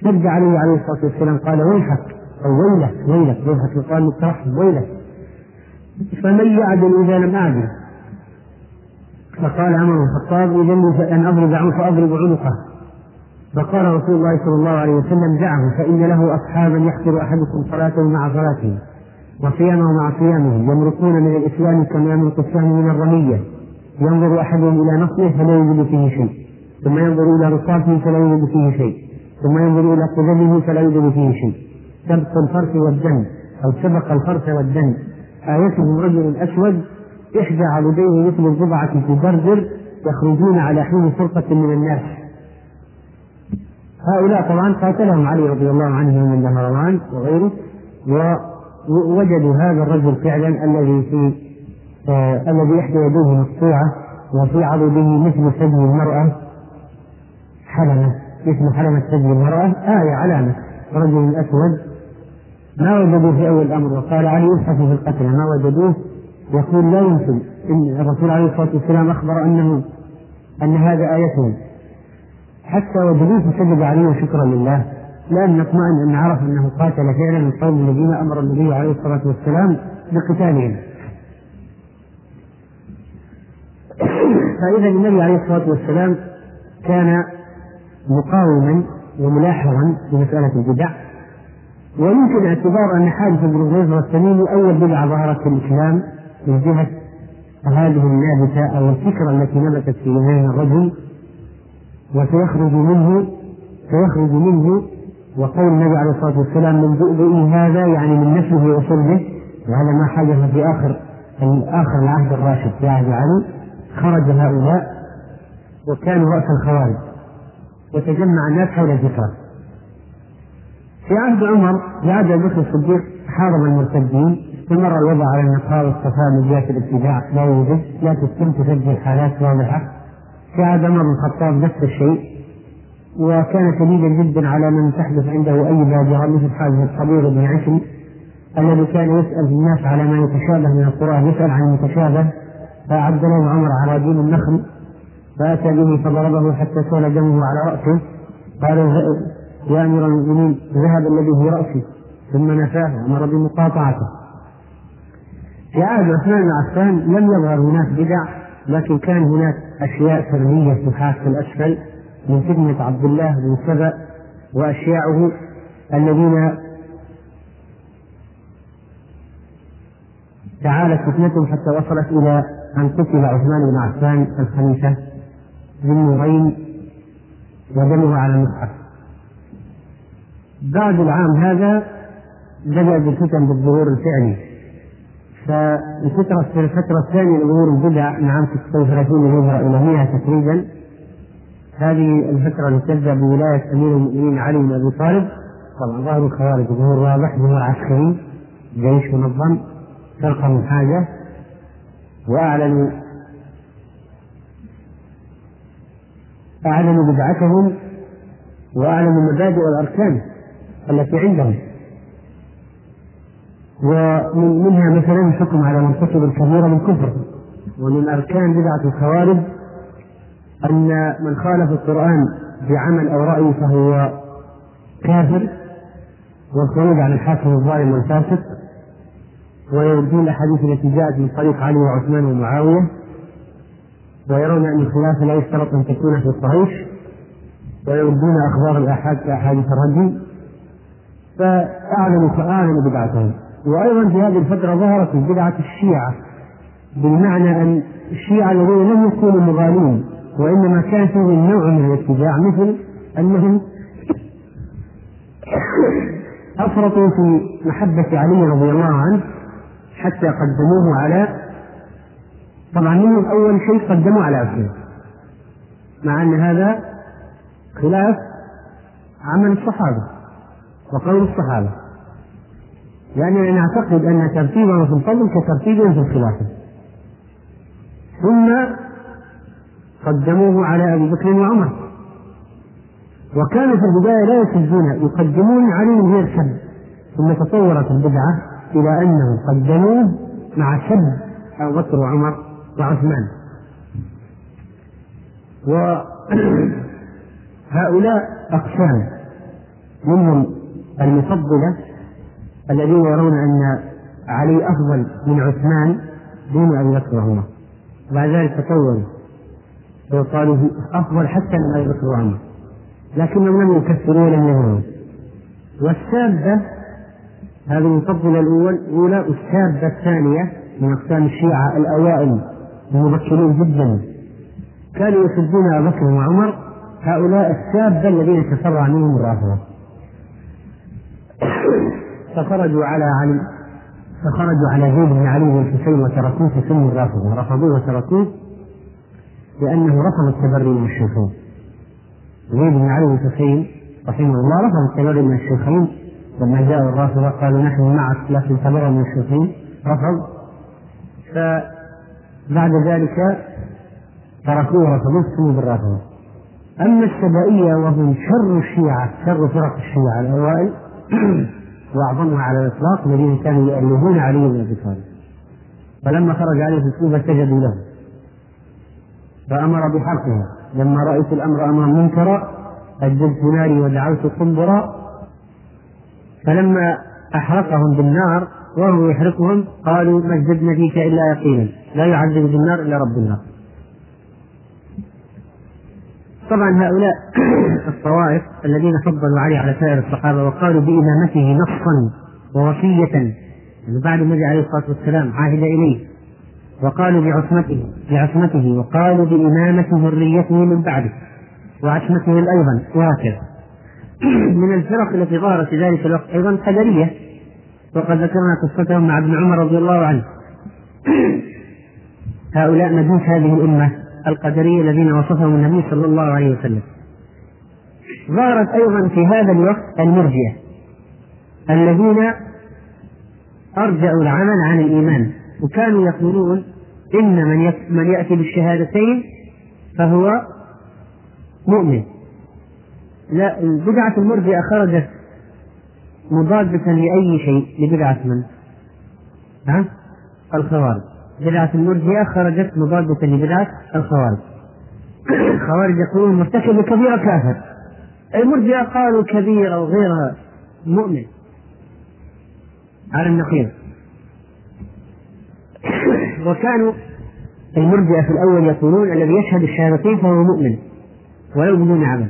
اشتد عليه عليه الصلاة والسلام قال ويحك أو ويلك ويلك ويحك يقال مترحم ويلك. فمن يعدل إذا لم أعدل؟ فقال عمر بن الخطاب إذا أن أضرب عنه فأضرب عنقه. فقال رسول الله صلى الله عليه وسلم دعه فإن له اصحابا يحقر أحدكم صلاته مع صلاته وصيامه مع صيامه يمرقون من الإسلام كما يمرق السهم من الرمية. ينظر أحدهم إلى نصله فلا يجد فيه شيء ثم ينظر إلى رصاصه فلا يجد فيه شيء. ثم ينظر إلى قدمه فلا يوجد فيه شيء. سبق الفرس والدم أو سبق الفرس والدم. آيته رجل أسود إحدى عضديه مثل الضبعة تدردر يخرجون على حين فرقة من الناس. هؤلاء طبعا قاتلهم علي رضي الله عنه من دهروان وغيره ووجدوا هذا الرجل فعلا الذي في آه الذي إحدى يديه مقطوعة وفي عضده مثل ثدي المرأة حلمة. مثل حلمة ثدي المرأة آية علامة. رجل أسود ما وجدوه في أول الأمر؟ وقال علي يبحث في القتل. ما وجدوه؟ يقول لا يمكن. إن الرسول عليه الصلاة والسلام أخبر أنه أن هذا آيته حتى وجدوه فسجد عليه شكرا لله. لأن نطمئن أن عرف أنه قاتل فعلا القوم الذين أمر النبي عليه الصلاة والسلام بقتالهم. فإذا النبي عليه الصلاة والسلام كان مقاوما وملاحظا في مسألة البدع. ويمكن اعتبار أن حادث ابن الغيظ التميمي أول بدعة ظهرت في الإسلام من جهة هذه النابتة أو الفكرة التي نبتت في ذهن الرجل وسيخرج منه سيخرج منه وقول النبي عليه الصلاة والسلام من بؤبئي هذا يعني من نسله وصلبه وهذا ما حدث في آخر آخر العهد الراشد في عهد علي خرج هؤلاء وكانوا رأس الخوارج. وتجمع الناس حول الفكرة في عهد عمر في عهد أبي بكر الصديق حارب المرتدين استمر الوضع على النقاء والصفاء من جهة الابتداع لا يوجد لا تتم تسجل حالات واضحة. في عهد عمر بن الخطاب نفس الشيء وكان شديدا جدا على من تحدث عنده أي بادره مثل حادث الصبيغ بن عشري الذي كان يسأل الناس على ما يتشابه من القرآن يسأل عن المتشابه. فأعد له عمر على دين النخل. فأتى به فضربه حتى سال دمه على رأسه. قال يا أمير المؤمنين ذهب الذي في رأسي ثم نفاه أمر بمقاطعته. في عهد عثمان بن عفان لم يظهر هناك بدع لكن كان هناك أشياء سرية في الأسفل من فتنة عبد الله بن سبأ وأشياعه الذين تعالت فتنتهم حتى وصلت إلى أن قتل عثمان بن عفان الخليفة. بالنورين ودمه على المصحف بعد العام هذا بدأ الفتن بالظهور الفعلي. فالفترة الفترة الثانية لظهور البدع من عام 36 الهجرة إلى 100 تقريبا. هذه الفترة تبدأ بولاية أمير المؤمنين علي بن أبي طالب. طبعا ظهر الخوارج ظهور واضح ظهور عسكري جيش منظم فرقة من حاجة وأعلنوا أعلنوا بدعتهم وأعلنوا المبادئ والأركان التي عندهم. ومنها مثلا الحكم على مرتكب الكبيرة من كفر. ومن أركان بدعة الخوارج أن من خالف القرآن بعمل أو رأي فهو كافر والخروج عن الحاكم الظالم والفاسق ويردون الاحاديث التي جاءت من طريق علي وعثمان ومعاوية. ويرون أن الخلافه لا يشترط أن تكون في الصحيح ويردون أخبار الآحاد كاحاديث الرجل فأعلنوا فأعلنوا بدعتهم. وأيضا في هذه الفترة ظهرت بدعة الشيعة بمعنى أن الشيعة الذين لم يكونوا مغالين وإنما كان فيهم نوع من الاتباع مثل أنهم أفرطوا في محبة علي رضي الله عنه حتى قدموه على طبعا منهم أول شيء قدموا على عثمان مع أن هذا خلاف عمل الصحابة وقول الصحابة. يعني نعتقد أن ترتيبهم في الفضل كترتيبهم في الخلافة. ثم قدموه على أبي بكر وعمر. وكانوا في البداية لا يسجون يقدمون علي من غير سب ثم تطورت البدعة إلى أنهم قدموه مع سب أبو بكر وعمر. وعثمان. وهؤلاء *clears throat* أقسام. منهم المفضلة الذين يرون أن علي أفضل من عثمان دون أبي بكر وعمر بعد ذلك تطوروا وقالوا أفضل حتى من أبي بكر وعمر لكنهم لم يكفروا ولم يهونوا والسابة هذه المفضلة الأول الأولى والسابة الثانية من أقسام الشيعة الأوائل. المبكرين جدا. كانوا يسبون أبا بكر وعمر هؤلاء السابة الذين تفرع منهم الرافضة فخرجوا على علي فخرجوا على زيد بن علي والحسين وتركوه فسموا الرافضة رفضوه وتركوه لأنه رفض التبري من الشيخين. زيد بن علي والحسين رحمه الله رفض التبري من الشيخين. لما جاءوا الرافضة قالوا نحن معك لكن تبرأ من الشيوخين رفض. فبعد ذلك تركوه رفضوه سموا بالرافضة أما السبائية وهم شر الشيعة شر فرق الشيعة الأوائل *clears throat* وأعظمها على الإطلاق الذين كانوا يؤلهون علي بن أبي طالب. فلما خرج عليه في الكوفة سجدوا له. فأمر بحرقها. لما رأيت الأمر امرا منكرا أجلت ناري ودعوت قنبرا فلما أحرقهم بالنار وهو يحرقهم قالوا ما ازددنا فيك إلا يقينا. لا يعذب بالنار إلا رب النار. طبعا هؤلاء *clears throat* الطوائف الذين فضلوا عليه على سائر الصحابة وقالوا بإمامته نصا ووصية يعني بعد النبي عليه الصلاة والسلام عاهد إليه. وقالوا بعصمته بعصمته وقالوا بإمامة ذريته من بعده. وعصمته أيضا وهكذا *clears throat* من الفرق التي ظهرت في ذلك الوقت أيضا قدرية. وقد ذكرنا قصتهم مع ابن عمر رضي الله عنه. *clears throat* هؤلاء مجوس هذه الأمة القدرية الذين وصفهم النبي صلى الله عليه وسلم. ظهرت أيضا في هذا الوقت المرجئة الذين أرجعوا العمل عن الإيمان وكانوا يقولون إن من من يأتي بالشهادتين فهو مؤمن. لا البدعة المرجئة خرجت مضادة لأي شيء لبدعة من؟ ها؟ الخوارج. بدعة المرجئة خرجت مضادة لبدعة الخوارج. *coughs* الخوارج يقولون مرتكب كبيرة كافر. المرجئة قالوا كبيرة وغيرها مؤمن. على النقيض. *coughs* وكانوا المرجئة في الأول يقولون الذي يشهد الشهادتين فهو مؤمن ولو بدون عمل.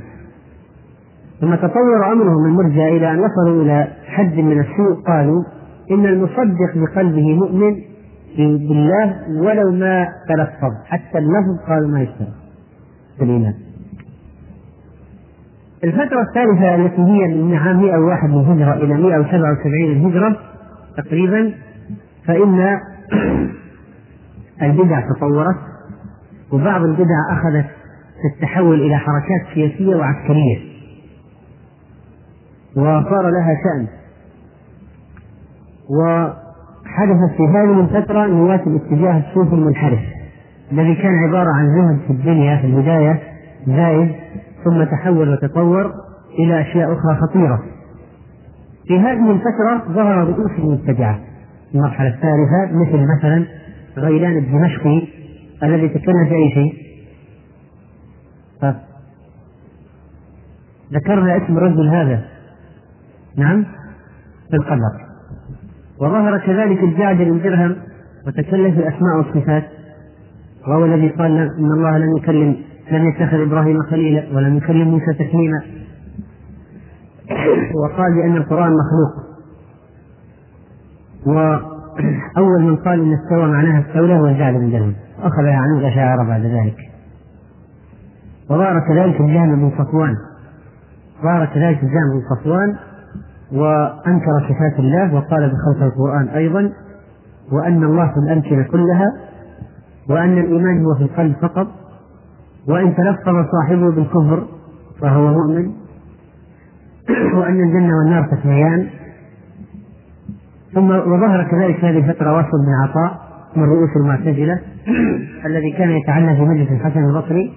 ثم تطور أمرهم المرجئة إلى أن وصلوا إلى حد من السوء قالوا إن المصدق بقلبه مؤمن بالله ولو ما تلفظ حتى اللفظ قالوا ما يشترك في الإيمان الفترة الثالثة التي هي من عام 101 للهجرة إلى 177 للهجرة تقريبا فإن *clears throat* البدع تطورت وبعض البدع أخذت تتحول إلى حركات سياسية وعسكرية. وصار لها شأن. وحدثت في هذه الفترة نواة الاتجاه الصوفي المنحرف الذي كان عبارة عن زهد في الدنيا في البداية زائد ثم تحول وتطور إلى أشياء أخرى خطيرة. في هذه الفترة ظهر رؤوس المبتدعة المرحلة الثالثة مثل مثلا غيلان الدمشقي الذي تكلم في أي شيء. ذكرنا اسم الرجل هذا. نعم؟ في القدر وظهر كذلك الجعد بن درهم وتكلم في الأسماء والصفات. وهو الذي قال إن الله لم يكلم لم يتخذ إبراهيم خليلا ولم يكلم موسى تكليما وقال بأن القرآن مخلوق. أول من قال إن استوى معناها استولى هو الجعد بن درهم. أخذها عنه الأشاعرة بعد ذلك. وظهر كذلك الجهم بن صفوان. ظهر كذلك الجهم بن صفوان وأنكر صفات الله وقال بخلق القرآن أيضا وأن الله في الأمكنة كلها وأن الإيمان هو في القلب فقط وإن تلفظ صاحبه بالكفر فهو مؤمن وأن الجنة والنار تثنيان ثم وظهر كذلك هذه الفترة واصل بن عطاء من رؤوس المعتزلة *clears throat* الذي كان يتعلم في مجلس الحسن البصري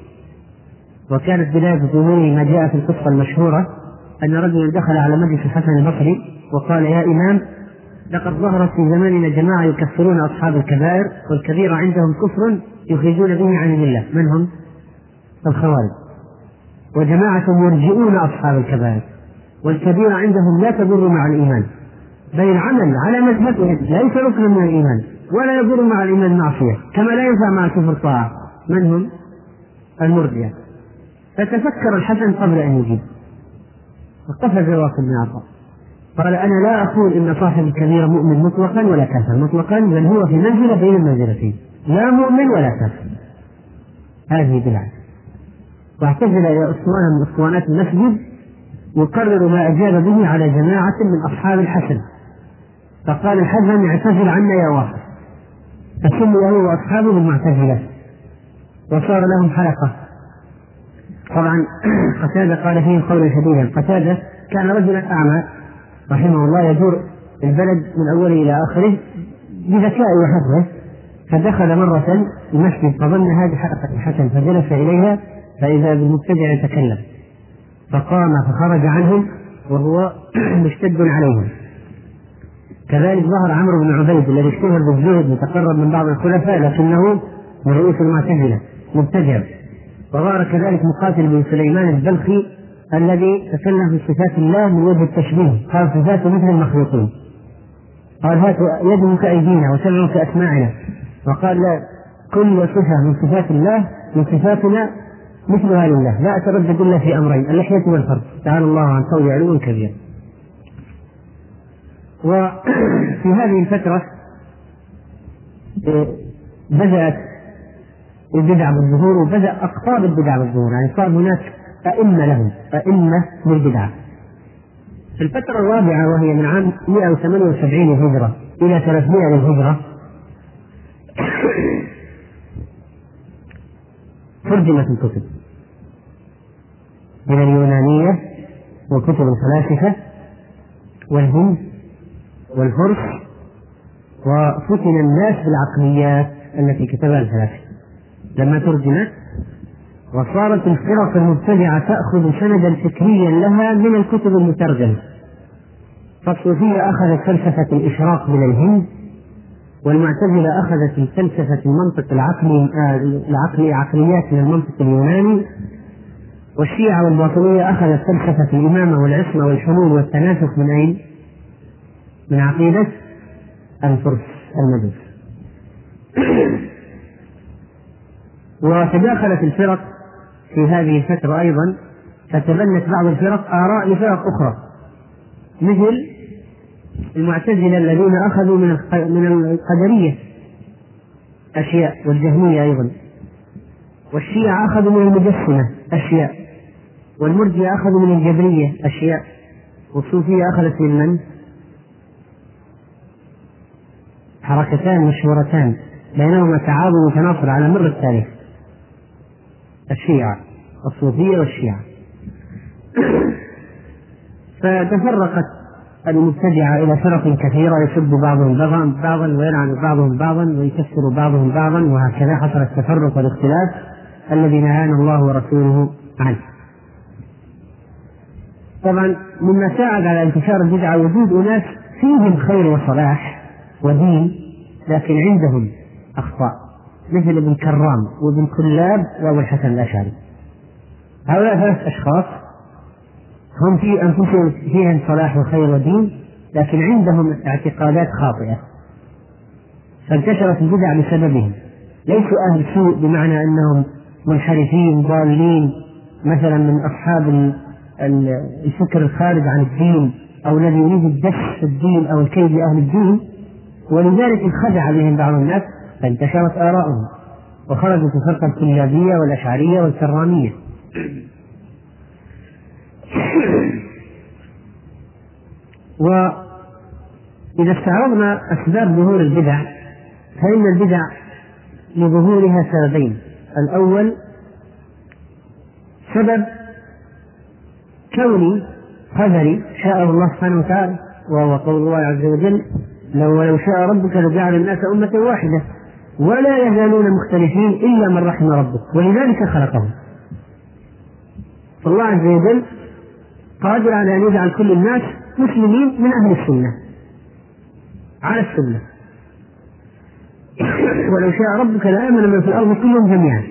وكانت بداية ظهوره ما جاء في القصة المشهورة. أن رجلا دخل على مجلس الحسن البصري وقال يا إمام لقد ظهرت في زماننا جماعة يكفرون أصحاب الكبائر والكبيرة عندهم كفر يخرجون به عن الله من هم؟ الخوارج. وجماعة يرجئون أصحاب الكبائر والكبيرة عندهم لا تضر مع الإيمان. بل العمل على مذهبهم ليس ركنا من الإيمان ولا يضر مع الإيمان معصية كما لا ينفع مع الكفر طاعة. من هم؟ المرجئة. فتفكر الحسن قبل أن يجيب. وقفز واصل بن عطاء. قال أنا لا أقول إن صاحب الكبيره مؤمن مطلقا ولا كافر مطلقا بل هو في منزله بين المنزلتين. لا مؤمن ولا كافر. هذه بدعة. واعتزل إلى اسطوانه من اسطوانات المسجد يقرر ما أجاب به على جماعة من أصحاب الحسن. فقال الحزن اعتزل عنا يا واحد. فسمي هو وأصحابه بالمعتزله وصار لهم حلقة. طبعا قتادة قال فيهم قولا شديدا قتادة كان رجلا أعمى رحمه الله يدور البلد من أوله إلى آخره بذكاء وحفظه فدخل مرة المسجد فظن هذه حلقة الحسن فجلس إليها فإذا بالمبتدع يتكلم فقام فخرج عنهم وهو *clears throat* مشتد عليهم. كذلك ظهر عمرو بن عبيد الذي اشتهر بالزهد وتقرب من بعض الخلفاء لكنه من رؤوس المعتزلة مبتدع. وظهر كذلك مقاتل بن سليمان البلخي الذي تكلم في صفات الله من وجه التشبيه. قال صفاته مثل المخلوقين. قال هات يده كأيدينا وسمعه كأسماعنا وقال لا كل صفة من صفات الله من صفاتنا مثلها لله لا أتردد إلا في أمرين اللحية والفرد تعالى الله عن قول علو كبير. وفي هذه الفترة آه، بدأت البدع بالظهور وبدأ أقطاب البدع بالظهور. يعني صار هناك أئمة لهم أئمة للبدعة في الفترة الرابعة وهي من عام 178 الهجرة إلى 300 للهجرة *coughs* ترجمت الكتب. من اليونانية وكتب الفلاسفة والهند والفرس وفتن الناس بالعقليات التي كتبها الفلاسفة. لما ترجمت وصارت الفرق المبتدعة تأخذ سندا فكريا لها من الكتب المترجمة فالصوفية أخذت فلسفة الإشراق من الهند والمعتزلة أخذت الفلسفة المنطق العقلي آه، العقلي عقليات من المنطق اليوناني والشيعة والباطنية أخذت فلسفة الإمامة والعصمة والحلول والتناسخ من أين؟ من عقيدة الفرس المجوس *coughs* وتداخلت الفرق في هذه الفترة أيضا فتبنت بعض الفرق آراء لفرق أخرى. مثل المعتزلة الذين أخذوا من من القدرية أشياء والجهمية أيضا. والشيعة أخذوا من المجسمة أشياء والمرجئة أخذوا من الجبرية أشياء. والصوفية أخذت من من؟ حركتان مشهورتان بينهما تعاون وتناصر على مر التاريخ. الشيعة الصوفية والشيعة *clears throat* فتفرقت المبتدعة إلى فرق كثيرة يسب بعضهم بعضا ويلعن بعضهم بعضا ويكفر بعضهم بعضا وهكذا حصل التفرق والاختلاف الذي نهانا الله ورسوله عنه. طبعا مما ساعد على انتشار البدعة وجود أناس فيهم خير وصلاح ودين لكن عندهم أخطاء مثل ابن كرام وابن كلاب وابو الحسن الأشعري. هؤلاء ثلاث أشخاص هم في أنفسهم فيهم صلاح وخير ودين لكن عندهم اعتقادات خاطئة. فانتشرت البدع بسببهم. ليسوا أهل سوء بمعنى أنهم منحرفين ضالين مثلا من أصحاب الفكر الخارج عن الدين أو الذي يريد الدس في الدين أو الكيد لأهل الدين. ولذلك انخدع بهم بعض الناس. فانتشرت آراؤهم وخرجت الفرقة الكلابية والأشعرية والكرامية. *coughs* وإذا استعرضنا أسباب ظهور البدع فإن البدع لظهورها سببين. الأول سبب كوني قدري شاء الله سبحانه وتعالى وهو قول الله عز وجل لو ولو شاء ربك لجعل الناس أمة واحدة. ولا يزالون مختلفين إلا من رحم ربك ولذلك خلقهم. فالله عز وجل قادر على أن يجعل كل الناس مسلمين من أهل السنة على السنة. ولو شاء ربك لآمن من في الأرض كلهم جميعا.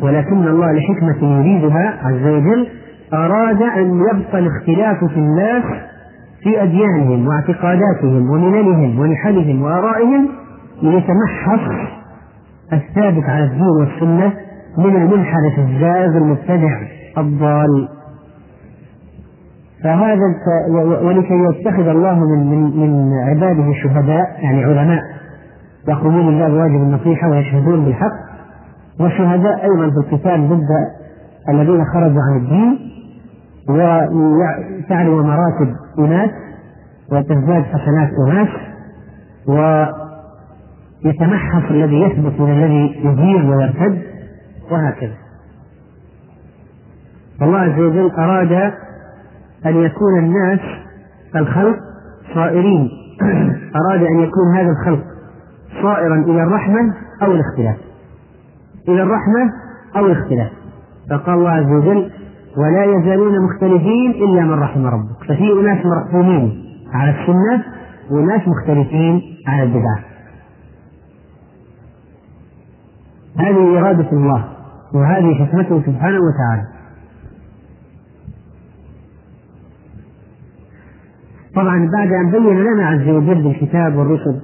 ولكن الله لحكمة يريدها عز وجل أراد أن يبقى الاختلاف في الناس في أديانهم واعتقاداتهم ومللهم ونحلهم وآرائهم ليتمحص الثابت على الدين والسنة من المنحرف الزائغ المبتدع الضال. فهذا ولكي يتخذ الله من من من عباده شهداء يعني علماء يقومون بالله بواجب النصيحة ويشهدون بالحق. وشهداء أيضا في القتال ضد الذين خرجوا عن الدين وتعلو مراتب أناس وتزداد حسنات أناس ويتمحص الذي يثبت من الذي يزيل ويرتد وهكذا. الله عز وجل أراد أن يكون الناس الخلق صائرين. *clears throat* أراد أن يكون هذا الخلق صائرا إلى الرحمة أو الاختلاف. إلى الرحمة أو الاختلاف. فقال الله عز وجل ولا يزالون مختلفين إلا من رحم ربك. ففي أناس مرحومين على السنة وناس مختلفين على البدعة. هذه إرادة الله وهذه حكمته سبحانه وتعالى. طبعا بعد أن بين لنا عز وجل الكتاب والرسل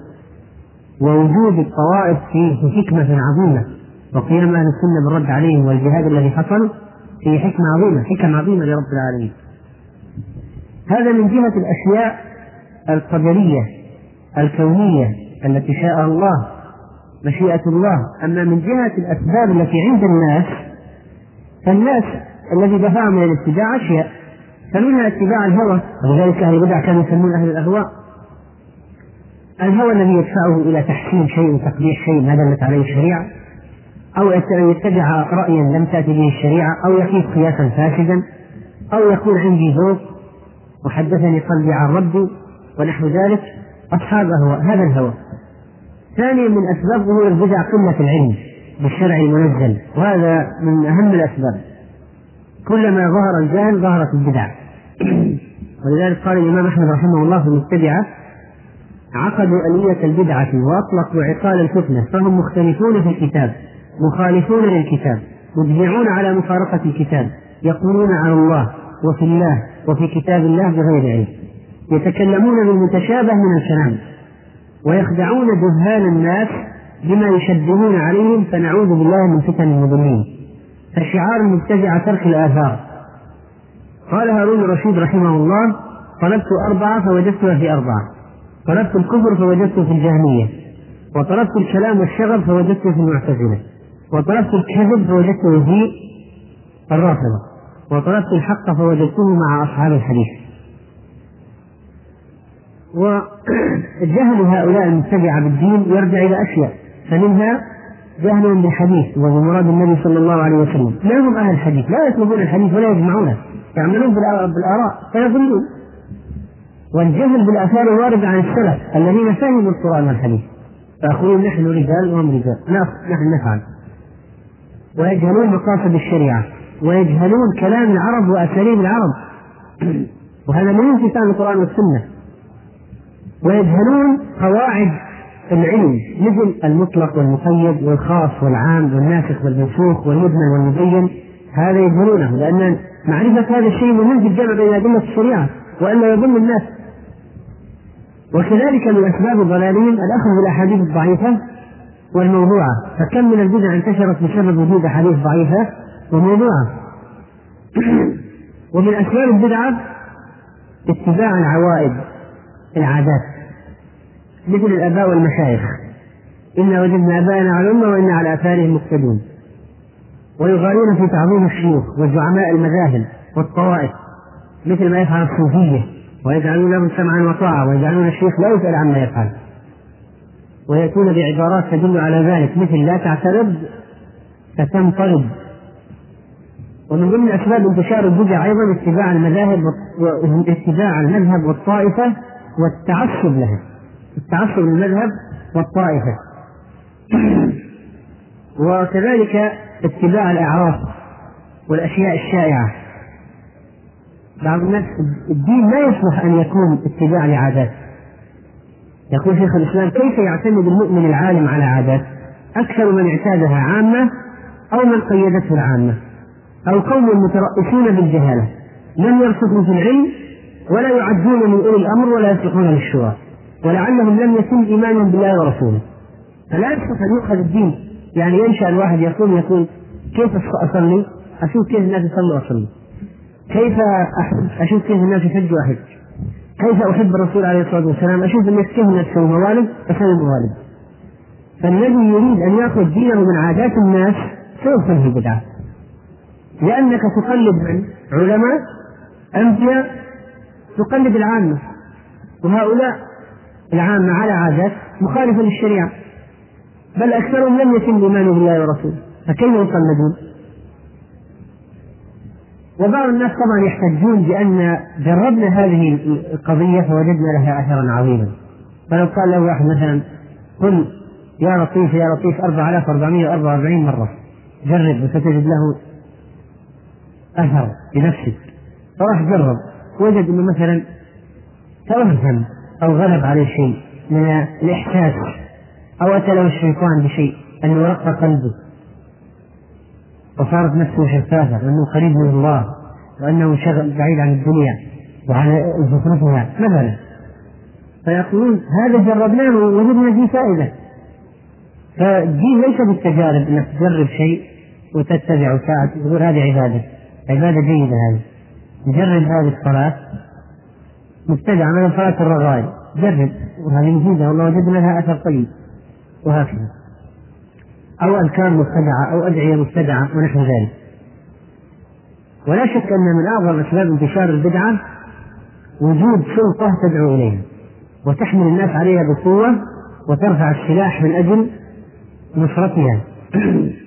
ووجود الطوائف فيه حكمة عظيمة وقيام أهل السنة بالرد عليهم والجهاد الذي حصل فيه حكمة عظيمة حكم عظيمة لرب العالمين. هذا من جهة الأشياء القدرية الكونية التي شاء الله مشيئة الله. أما من جهة الأسباب التي عند الناس فالناس الذي دفعهم إلى الاتباع أشياء. فمنها اتباع الهوى. ولذلك أهل البدع كانوا يسمون أهل الأهواء. الهوى الذي يدفعه إلى تحسين شيء وتقبيح شيء ما دلت عليه الشريعة أو يتبع رأيا لم تأتي به الشريعة أو يقيس قياسا فاسدا أو يكون عندي ذوق وحدثني قلبي عن ربي ونحو ذلك. أصحاب أهواء هذا الهوى. ثانيا من أسباب ظهور البدع قلة العلم بالشرع المنزل وهذا من أهم الأسباب. كلما ظهر الجهل ظهرت البدع. *clears throat* ولذلك قال الإمام أحمد رحمه الله في المتبعة عقدوا ألية البدعة وأطلقوا عقال الفتنة فهم مختلفون في الكتاب مخالفون للكتاب مجمعون على مفارقة الكتاب يقولون على الله وفي الله وفي كتاب الله بغير علم يتكلمون بالمتشابه من الكلام. ويخدعون جهال الناس بما يشبهون عليهم فنعوذ بالله من فتن المضلين فشعار المبتدع ترك الآثار. قال هارون الرشيد رحمه الله طلبت أربعة فوجدتها في أربعة. طلبت الكفر فوجدته في الجهمية. وطلبت الكلام والشغب فوجدته في المعتزلة. وطلبت الكذب فوجدته في الرافضة. وطلبت الحق فوجدته مع أصحاب الحديث. وجهل هؤلاء المتبعة بالدين يرجع إلى أشياء فمنها جهلهم بالحديث وبمراد النبي صلى الله عليه وسلم. لا هم أهل الحديث لا يطلبون الحديث ولا يجمعونه يعملون بالآراء فيضلون والجهل بالآثار الواردة عن السلف الذين فهموا القرآن والحديث. فيقولون نحن رجال وهم رجال نحن نفعل. ويجهلون مقاصد الشريعة ويجهلون كلام العرب وأساليب العرب. *clears throat* وهذا من انفصال القرآن والسنة. ويجهلون قواعد العلم مثل المطلق والمقيد والخاص والعام والناسخ والمنسوخ والمجمل والمبين هذا يجهلونه لأن معرفة هذا الشيء مهم في الجمع بين أدلة الشريعة وألا يضل الناس. وكذلك من أسباب الضلالين الأخذ بالأحاديث الضعيفة والموضوعة. فكم من البدع انتشرت بسبب وجود أحاديث ضعيفة وموضوعة. *clears throat* ومن أسباب البدعة اتباع العوائد. العادات. مثل الآباء والمشايخ إنا وجدنا آباءنا على الأمة وإنا على آثارهم مقتدون. ويغالون في تعظيم الشيوخ وزعماء المذاهب والطوائف مثل ما يفعل الصوفية ويجعلون لهم سمعا وطاعة ويجعلون الشيخ لا يسأل عما يفعل. ويأتون بعبارات تدل على ذلك مثل لا تعترض فتنطرد. ومن ضمن أسباب انتشار البدع أيضا اتباع المذاهب واتباع المذهب والطائفة والتعصب لها. التعصب للمذهب والطائفة. وكذلك اتباع الأعراف والأشياء الشائعة. بعض الناس الدين لا يصلح أن يكون اتباع لعادات. يقول شيخ الإسلام كيف يعتمد المؤمن العالم على عادات؟ أكثر من اعتادها عامة أو من قيدته العامة. أو قوم مترأسون بالجهالة. لم يرسخوا في العلم؟ ولا يعدون من أولي الأمر ولا يصلحون للشورى ولعلهم لم يتم إيمانهم بالله ورسوله. فلا يصلح أن يؤخذ الدين. يعني ينشأ الواحد يقوم يقول كيف أصلي؟ أشوف كيف الناس يصلوا أصلي كيف أشوف كيف الناس يحجوا أحج كيف أحب الرسول عليه الصلاة والسلام؟ أشوف الناس كيف الناس يسوي موالد أسوي موالد فالذي يريد أن يأخذ دينه من عادات الناس سوف في البدعة لأنك تقلد من علماء أنبياء تقلد العامة. وهؤلاء العامة على عادات مخالفة للشريعة. بل أكثرهم لم يتم الإيمان بالله ورسوله فكيف يقلدون؟ وبعض الناس طبعا يحتجون بأن جربنا هذه القضية فوجدنا لها أثرا عظيما. فلو قال له واحد مثلا قل يا لطيف يا لطيف 4444 مرة. جرب وستجد له اثر بنفسه فراح جرب. وجد إنه مثلا توهم أو غلب عليه شيء من الإحساس أو أتى له الشيطان بشيء انه رق قلبه. وصارت نفسه شفافة وانه قريب من الله وأنه شغل بعيد عن الدنيا وعن زخرفها مثلا فيقولون هذا جربناه ووجدنا فيه فائدة. فالدين ليس بالتجارب إنك تجرب شيء وتتبع وتعد تقول هذه عبادة. عبادة جيدة هذه. نجرب هذه الصلاة. مبتدع من صلاه الرغائب. جرب. وهذه مفيدة والله وجدنا لها أثر طيب وهكذا. أو أذكار مبتدعة أو أدعية مبتدعة ونحو ذلك. ولا شك أن من أعظم أسباب انتشار البدعة وجود سلطة تدعو إليها. وتحمل الناس عليها بقوة وترفع السلاح من أجل نصرتها. *clears throat*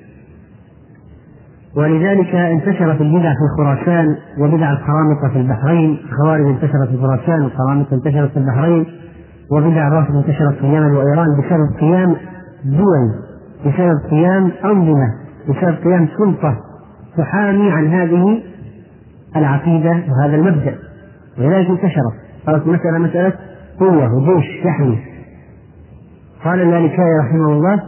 ولذلك انتشرت البدع في خراسان وبدع القرامطة في البحرين. الخوارج انتشرت في خراسان والقرامطة انتشرت في البحرين. وبدع الرافض انتشرت في اليمن وإيران بسبب قيام دول بسبب قيام أنظمة بسبب قيام سلطة تحامي عن هذه العقيدة وهذا المبدأ. ولذلك انتشرت. صارت مسألة مسألة قوة وجيش يحمي. قال المالكي رحمه الله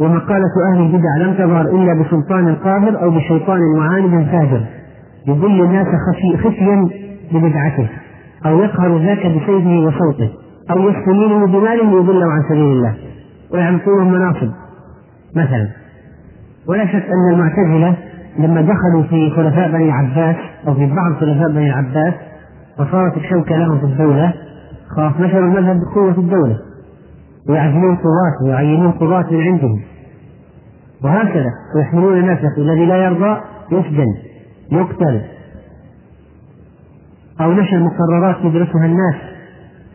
ومقالة أهل البدع لم تظهر إلا بسلطان قاهر أو بشيطان معاند فاجر يضل الناس خفي خفيا ببدعته أو يقهر ذاك بسيفه وصوته أو يستمينه بماله ليضله عن سبيل الله ويعمقونهم مناصب. مثلا ولا شك أن المعتزلة لما دخلوا في خلفاء بني العباس أو في بعض خلفاء بني العباس وصارت الشوكة لهم في الدولة خلاص نشروا المذهب بقوة الدولة. ويعزلون قضاة ويعينون قضاة من عندهم. وهكذا ويحملون الناس الذي لا يرضى يسجن يقتل. أو نشر مقررات يدرسها الناس.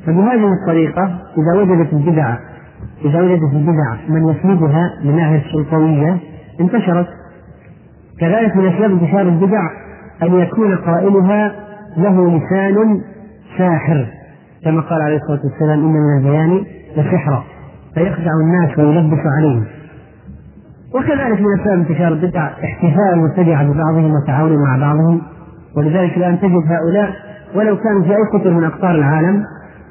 فبهذه الطريقة إذا وجدت البدع إذا وجدت البدع من يسندها من الناحية السلطوية انتشرت. كذلك من أسباب انتشار البدع أن يكون قائلها له لسان ساحر. كما قال عليه الصلاة والسلام إن من البيان لسحرا فيخدع الناس ويلبس عليهم. وكذلك من أسباب انتشار البدع احتفاء المبتدعه ببعضهم وتعاون مع بعضهم ولذلك الآن تجد هؤلاء ولو كانوا في أي قطر من أقطار العالم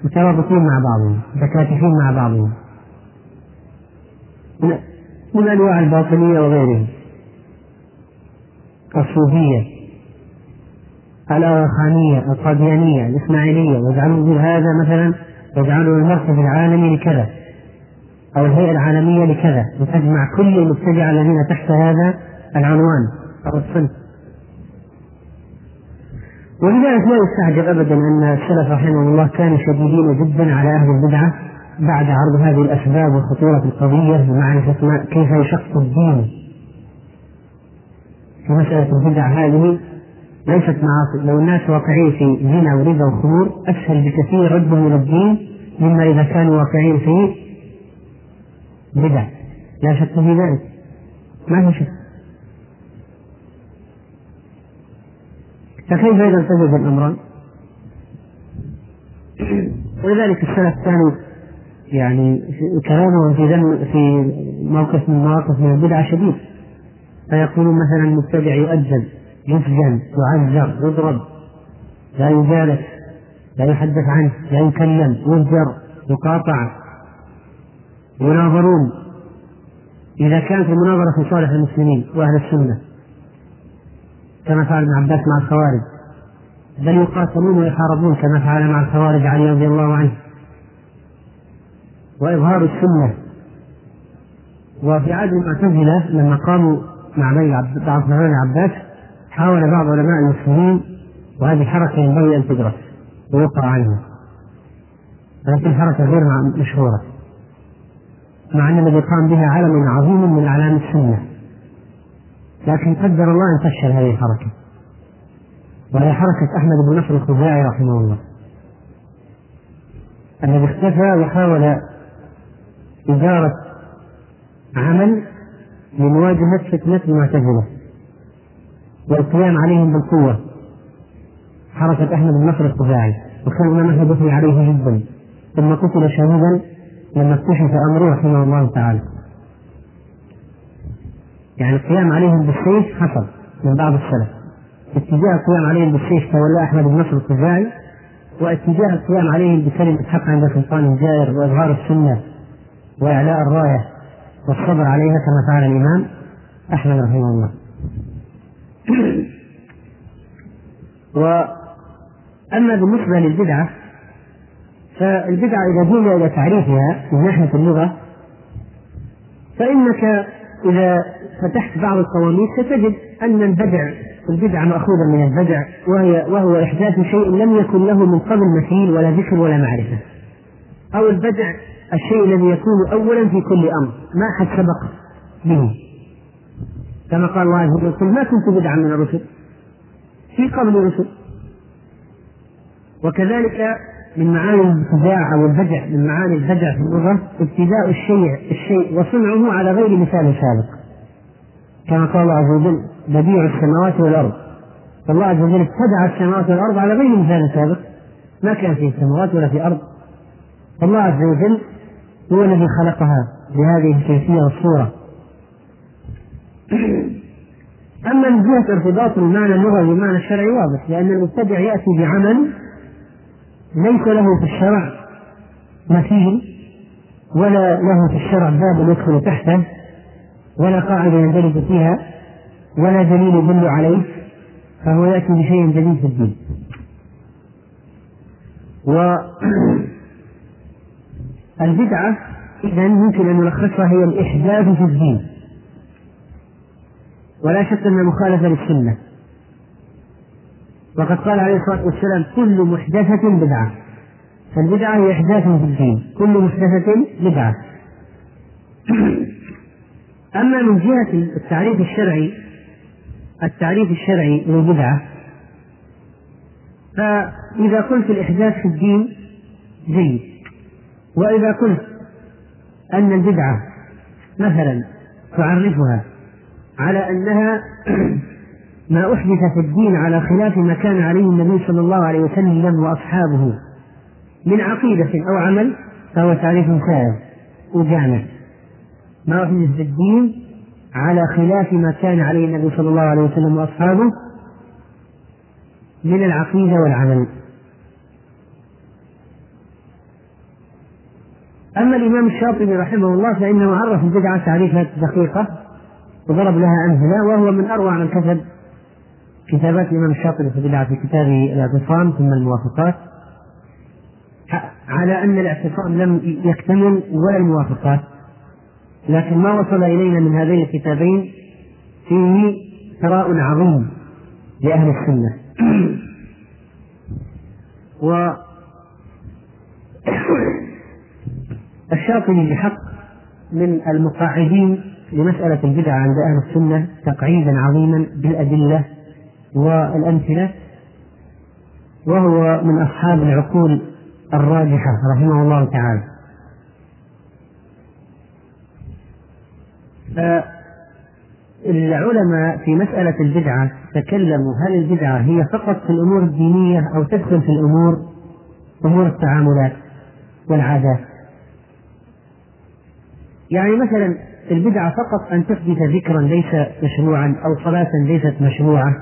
مترابطين مع بعضهم متكاتفين مع بعضهم. من أنواع الباطنية وغيرهم. الصوفية الاغاخانيه القاديانيه الإسماعيلية يجعلون هذا مثلا يجعله المركز العالمي لكذا أو الهيئة العالمية لكذا وتجمع كل المبتدعة الذين تحت هذا العنوان أو الصنف. ولذلك لا يستعجب أبدا أن السلف رحمهم الله كانوا شديدين جدا على أهل البدعة بعد عرض هذه الأسباب وخطورة القضية بمعرفة كيف يشق الدين. في مسألة البدع هذه ليست معاصي. لو الناس واقعين في زنا وربا وخمور أسهل بكثير ردهم إلى الدين مما إذا كانوا واقعين في بدع لا شك في ذلك. ما في شك؟ فكيف إذا التزم الأمران ولذلك السلف كانوا يعني كلامهم في ذم في موقف من مواقف من البدع شديد. فيقولون مثلا المبتدع يؤذن. يسجن يعذر يضرب. لا يجالس لا يحدث عنه لا يكلم يهجر يقاطع. يناظرون. إذا كانت المناظرة في صالح المسلمين وأهل السنة كما فعل ابن عباس مع الخوارج بل يقاتلون ويحاربون كما فعل مع الخوارج علي رضي الله عنه. وإظهار السنة. وفي عهد المعتزلة لما قاموا مع بعض بني عباس حاول بعض علماء المسلمين وهذه الحركة ينبغي أن تدرس ويقرأ عنها. ولكن حركة غير مشهورة. مع أن الذي قام بها علم عظيم من أعلام السنة. لكن قدر الله أن تفشل هذه الحركة. وهي حركة أحمد بن نصر الخزاعي رحمه الله. الذي اختفى وحاول إدارة عمل لمواجهة فتنة المعتزلة. والقيام عليهم بالقوة. حركة أحمد بن نصر الخزاعي وكان الإمام أحمد يثني عليه جدا. ثم قتل شهيدا لما اكتشف أمره رحمه الله تعالى. يعني القيام عليهم بالسيف حصل من بعض السلف. اتجاه القيام عليهم بالسيف تولى أحمد بن نصر الخزاعي واتجاه القيام عليهم بكلمه الحق عند سلطان الجائر وإظهار السنة وإعلاء الراية والصبر عليها كما فعل الإمام أحمد رحمه الله. *coughs* واما بالنسبة للبدعة فالبدعة إذا جئنا إلى تعريفها من ناحية اللغة فإنك إذا فتحت بعض القواميس ستجد أن البدع البدعة مأخوذة من البدع وهي وهو إحداث شيء لم يكن له من قبل مثيل ولا ذكر ولا معرفة. أو البدع الشيء الذي يكون أولا في كل أمر ما حد سبق به. كما قال الله عز وجل ما كنت بدعا من الرسل؟ في قبل الرسل. وكذلك من معاني الابتداع أو البدع من معاني البدع في اللغة ابتداء الشيء الشيء وصنعه على غير مثال سابق. كما قال الله عز وجل بديع السماوات والأرض. فالله عز وجل ابتدع السماوات والأرض على غير مثال سابق. ما كان في سماوات ولا في ارض فالله عز وجل هو الذي خلقها بهذه الكيفية والصورة. *coughs* اما من جهه ارتباط المعنى اللغوي بالمعنى الشرعي واضح لأن المبتدع يأتي بعمل ليس له في الشرع مثيل ولا له في الشرع باب يدخل تحته ولا قاعدة يندرج فيها ولا دليل يدل عليه فهو يأتي بشيء جديد في الدين. والبدعة *coughs* إذا ممكن أن نلخصها هي الإحداث في الدين. ولا شك أن مخالفة للسنة. وقد قال عليه الصلاة والسلام كل محدثة بدعة. فالبدعة هي إحداث في الدين. كل محدثة بدعة. *clears throat* أما من جهة التعريف الشرعي التعريف الشرعي للبدعة فإذا قلت الإحداث في الدين جيد. وإذا قلت أن البدعة مثلا تعرفها على أنها *clears throat* ما أحدث في الدين على خلاف ما كان عليه النبي صلى الله عليه وسلم وأصحابه. من عقيدة أو عمل فهو تعريف سائر وجامع. ما أحدث في الدين على خلاف ما كان عليه النبي صلى الله عليه وسلم وأصحابه من العقيدة والعمل. أما الإمام الشاطبي رحمه الله فإنه عرف البدعة تعريفا دقيقة. وضرب لها أمثلة وهو من أروع من كتب كتابات الإمام الشاطبي في البدعة في كتابه الأعتصام ثم الموافقات. على أن الاعتصام لم يكتمل ولا الموافقات لكن ما وصل إلينا من هذين الكتابين فيه ثراء عظيم لأهل السنة. و *coughs* الشاطبي بحق من المقاعدين لمسألة البدعة عند أهل السنة تقعيدا عظيما بالأدلة والأمثلة وهو من أصحاب العقول الراجحة رحمه الله تعالى. العلماء في مسألة البدعة تكلموا هل البدعة هي فقط في الأمور الدينية أو تدخل في الأمور أمور التعاملات والعادات؟ يعني مثلا البدعة فقط أن تحدث ذكرا ليس مشروعا أو صلاة ليست مشروعة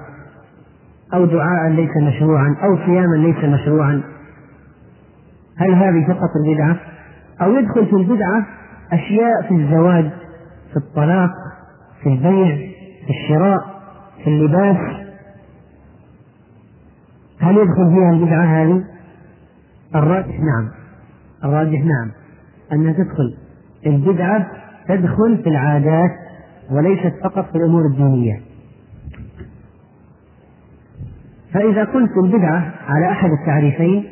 أو دعاء ليس مشروعا أو صياما ليس مشروعا هل هذه فقط البدعة؟ أو يدخل في البدعة أشياء في الزواج في الطلاق في البيع في الشراء في اللباس هل يدخل فيها البدعة هذه؟ الراجح نعم الراجح نعم أنها تدخل البدعة تدخل في العادات وليست فقط في الأمور الدينية. فإذا قلت البدعة على أحد التعريفين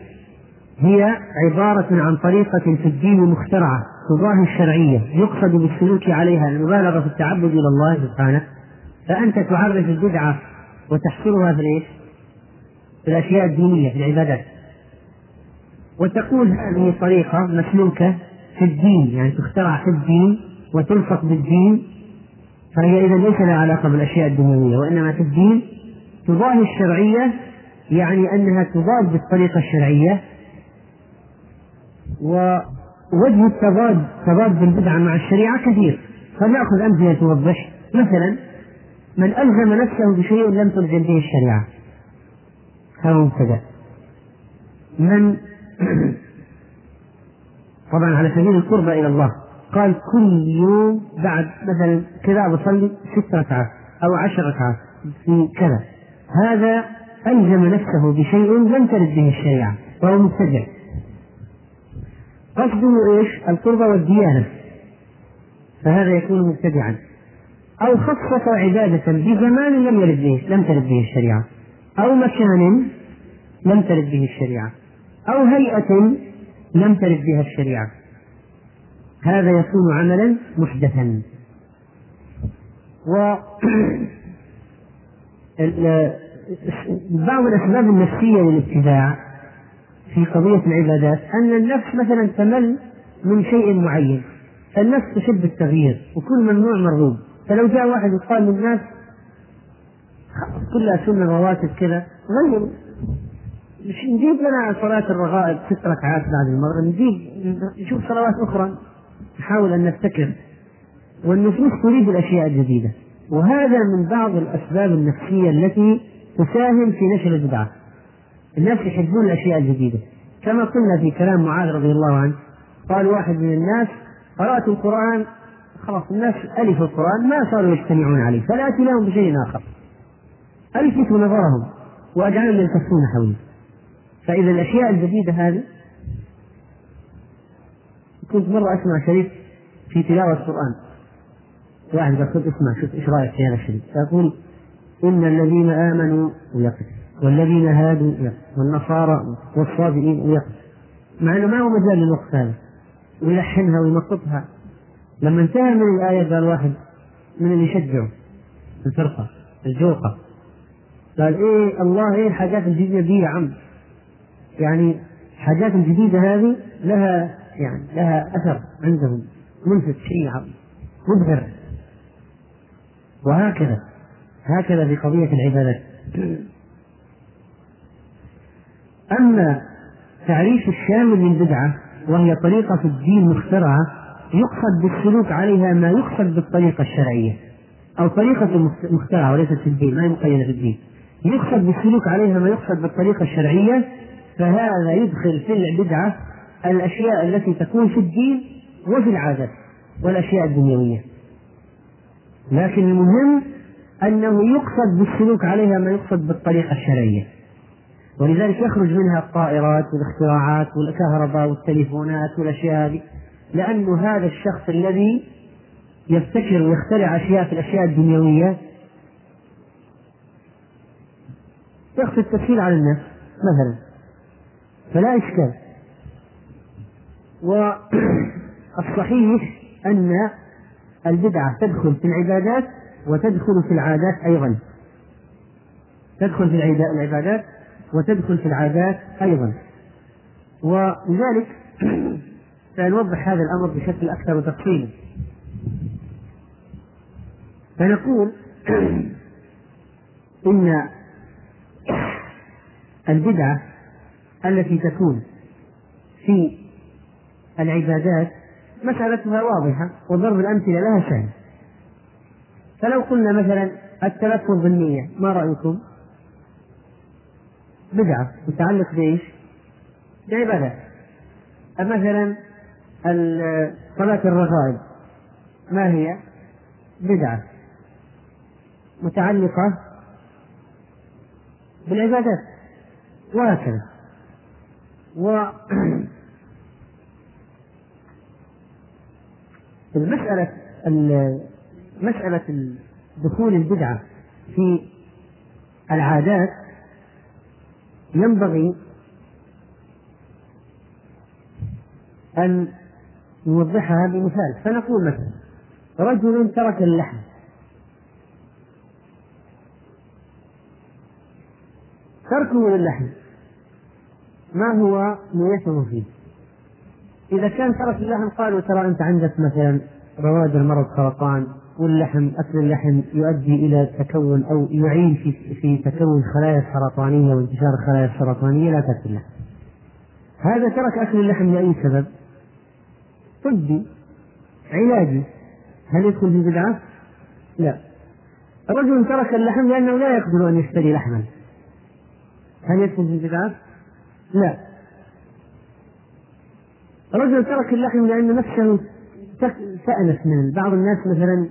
هي عبارة عن طريقة في الدين مخترعة تضاهي الشرعية يقصد بالسلوك عليها المبالغة في التعبد إلى الله سبحانه. فأنت تعرف البدعة وتحصرها في الإيش؟ في الأشياء الدينية في العبادات. وتقول هذه طريقة مسلوكة في الدين يعني تخترع في الدين وتلصق بالدين فهي إذا ليس لها علاقة بالأشياء الدنيوية وإنما في الدين تضاهي الشرعية يعني أنها تضاد بالطريقة الشرعية. ووجه التضاد تضاد البدعة مع الشريعة كثير. فنأخذ أمثلة توضح. مثلا من ألزم نفسه بشيء لم تلزم به الشريعة. هذا مبتدأ. من *clears throat* طبعا على سبيل القربة إلى الله. قال كل يوم بعد مثلا كذا بصلي ست ركعات أو عشر ركعات في كذا. هذا ألزم نفسه بشيء لم ترد به الشريعة وهو مبتدع قصده إيش؟ القربة والديانة. فهذا يكون مبتدعا أو خصص عبادة بزمان لم يرد به لم ترد به الشريعة. أو مكان لم ترد به الشريعة. أو هيئة لم ترد بها الشريعة. هذا يكون عملا محدثا. و *clears throat* بعض الأسباب النفسية للابتداع في قضية العبادات أن النفس مثلا تمل من شيء معين. النفس تحب التغيير وكل ممنوع مرغوب. فلو جاء واحد وقال للناس كلها سنة رواتب كذا غيروا نجيب لنا صلاة الرغائب ست ركعات بعد المغرب نجيب نشوف صلوات أخرى. نحاول أن نبتكر والنفوس تريد الأشياء الجديدة. وهذا من بعض الأسباب النفسية التي تساهم في نشر البدعة. الناس يحبون الأشياء الجديدة. كما قلنا في كلام معاذ رضي الله عنه قال واحد من الناس قرأت القرآن خلاص الناس ألفوا القرآن ما صاروا يجتمعون عليه فلا أتي لهم بشيء آخر. ألفت نظرهم وأجعلهم يلتفون حولي. فإذا الأشياء الجديدة هذه كنت مرة أسمع شريف في تلاوة القرآن. واحد خذ اسمع شوف إيش رأيك في هذا الشريف؟ يقول إن الذين آمنوا ويقف والذين هادوا يقف والنصارى والصابئين ويقف. مع إنه ما هو مجال للوقف هذا ويلحنها وينقطها لما انتهى من الآية قال واحد من اللي يشجعه الفرقة الجوقة. قال إيه الله إيه الحاجات الجديدة دي يا عم؟ يعني الحاجات الجديدة هذه لها يعني لها أثر عندهم ملفت شيء مبهر. وهكذا هكذا في قضية العبادات. أما تعريف الشامل للبدعة وهي طريقة في الدين مخترعة يقصد بالسلوك عليها ما يقصد بالطريقة الشرعية أو طريقة مخترعة وليست في الدين ما مقيدة في الدين. يقصد بالسلوك عليها ما يقصد بالطريقة الشرعية فهذا يدخل في البدعة الأشياء التي تكون في الدين وفي العادات والأشياء الدنيوية. لكن المهم أنه يقصد بالسلوك عليها ما يقصد بالطريقة الشرعية. ولذلك يخرج منها الطائرات والاختراعات والكهرباء والتليفونات والأشياء هذه لأن هذا الشخص الذي يبتكر ويخترع أشياء في الأشياء الدنيوية يخفي التسهيل على الناس مثلا. فلا إشكال. والصحيح أن البدعة تدخل في العبادات وتدخل في العادات أيضا. تدخل في العبادات وتدخل في العادات أيضا. ولذلك *clears throat* سنوضح هذا الأمر بشكل أكثر تفصيلا. فنقول *clears throat* إن البدعة التي تكون في العبادات مسألتها واضحة وضرب الأمثلة لها سهل فلو قلنا مثلا التلفظ بالنية ما رأيكم؟ بدعة متعلق بإيش؟ بعبادة مثلا صلاة الرغائب ما هي؟ بدعة متعلقة بالعبادات وهكذا و *clears throat* المسألة مسألة دخول البدعة في العادات ينبغي أن نوضحها بمثال. فنقول مثلا رجل ترك اللحم. تركه للحم. ما هو نيته فيه؟ إذا كان ترك اللحم قالوا ترى أنت عندك مثلا رواد مرض سرطان واللحم أكل اللحم يؤدي إلى تكون أو يعين في في تكون خلايا سرطانية وانتشار الخلايا السرطانية لا تأكل اللحم. هذا ترك أكل اللحم لأي سبب؟ طبي علاجي هل يدخل في بدعة؟ لا. رجل ترك اللحم لأنه لا يقدر أن يشتري لحما هل يدخل في البدعة؟ لا رجل ترك اللحم لأن نفسه سألت من بعض الناس مثلا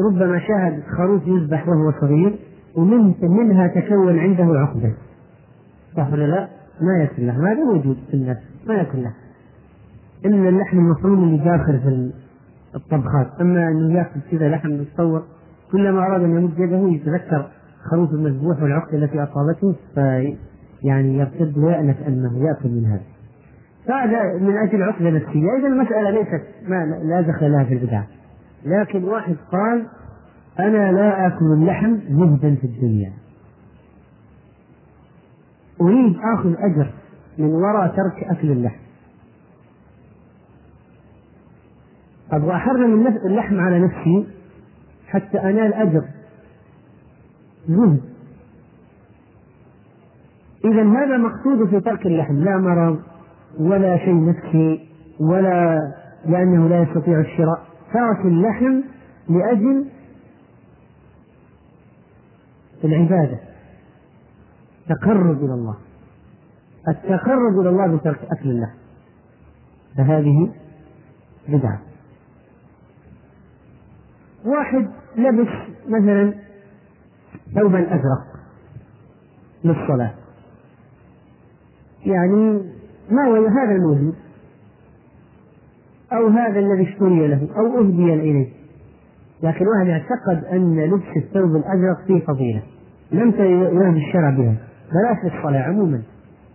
ربما شاهد خروف يذبح وهو صغير ومن منها تكون عنده عقدة. صح ولا لا؟ ما ياكل اللحم هذا موجود في الناس. ما ياكل لحم إلا اللحم المفروم اللي داخل في الطبخات. أما أنه يأكل كذا لحم متصور كلما أراد أن يمد يده يتذكر خروف المذبوح والعقدة التي أصابته في يعني يرتد ويأنف أنه يأكل من هذا. فهذا من أجل عقدة نفسية. إذا المسألة ليست ما لا دخل لها في البدعة لكن واحد قال أنا لا آكل اللحم زهدا في الدنيا. أريد آخذ أجر من وراء ترك أكل اللحم. أبغى أحرم اللحم على نفسي حتى أنال أجر زهد إذا هذا مقصود في ترك اللحم. لا مرض ولا شيء نفسي ولا لأنه لا يستطيع الشراء. ترك اللحم لأجل العبادة. تقرب إلى الله. التقرب إلى الله بترك أكل اللحم فهذه بدعة. واحد لبس مثلا ثوبا أزرق للصلاة. يعني ما هو هذا الموجود؟ أو هذا الذي اشتري له أو أهدي إليه. لكن واحد اعتقد أن لبس الثوب الأزرق فيه فضيلة. لم يهدي الشرع بها. بلاش للصلاة عموما.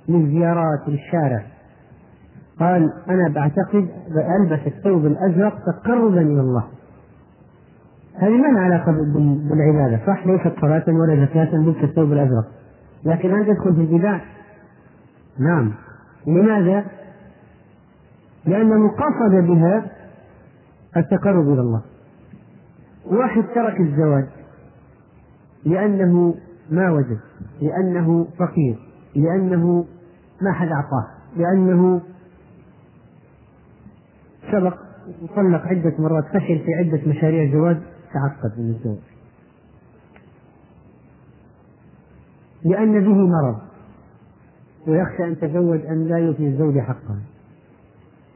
للزيارات للشارع قال أنا بعتقد ألبس الثوب الأزرق تقربا إلى الله. هذه ما لها علاقة بالعبادة. صح ليست صلاة ولا زكاة لبس الثوب الأزرق. لكن هل تدخل في البدع؟ نعم. لماذا؟ لأنه قصد بها التقرب إلى الله. واحد ترك الزواج لأنه ما وجد لأنه فقير لأنه ما حد أعطاه لأنه سبق وطلق عدة مرات فشل في عدة مشاريع زواج تعقد من الزواج. لأن به مرض. ويخشى أن تزوج أن لا يوفي الزوج حقه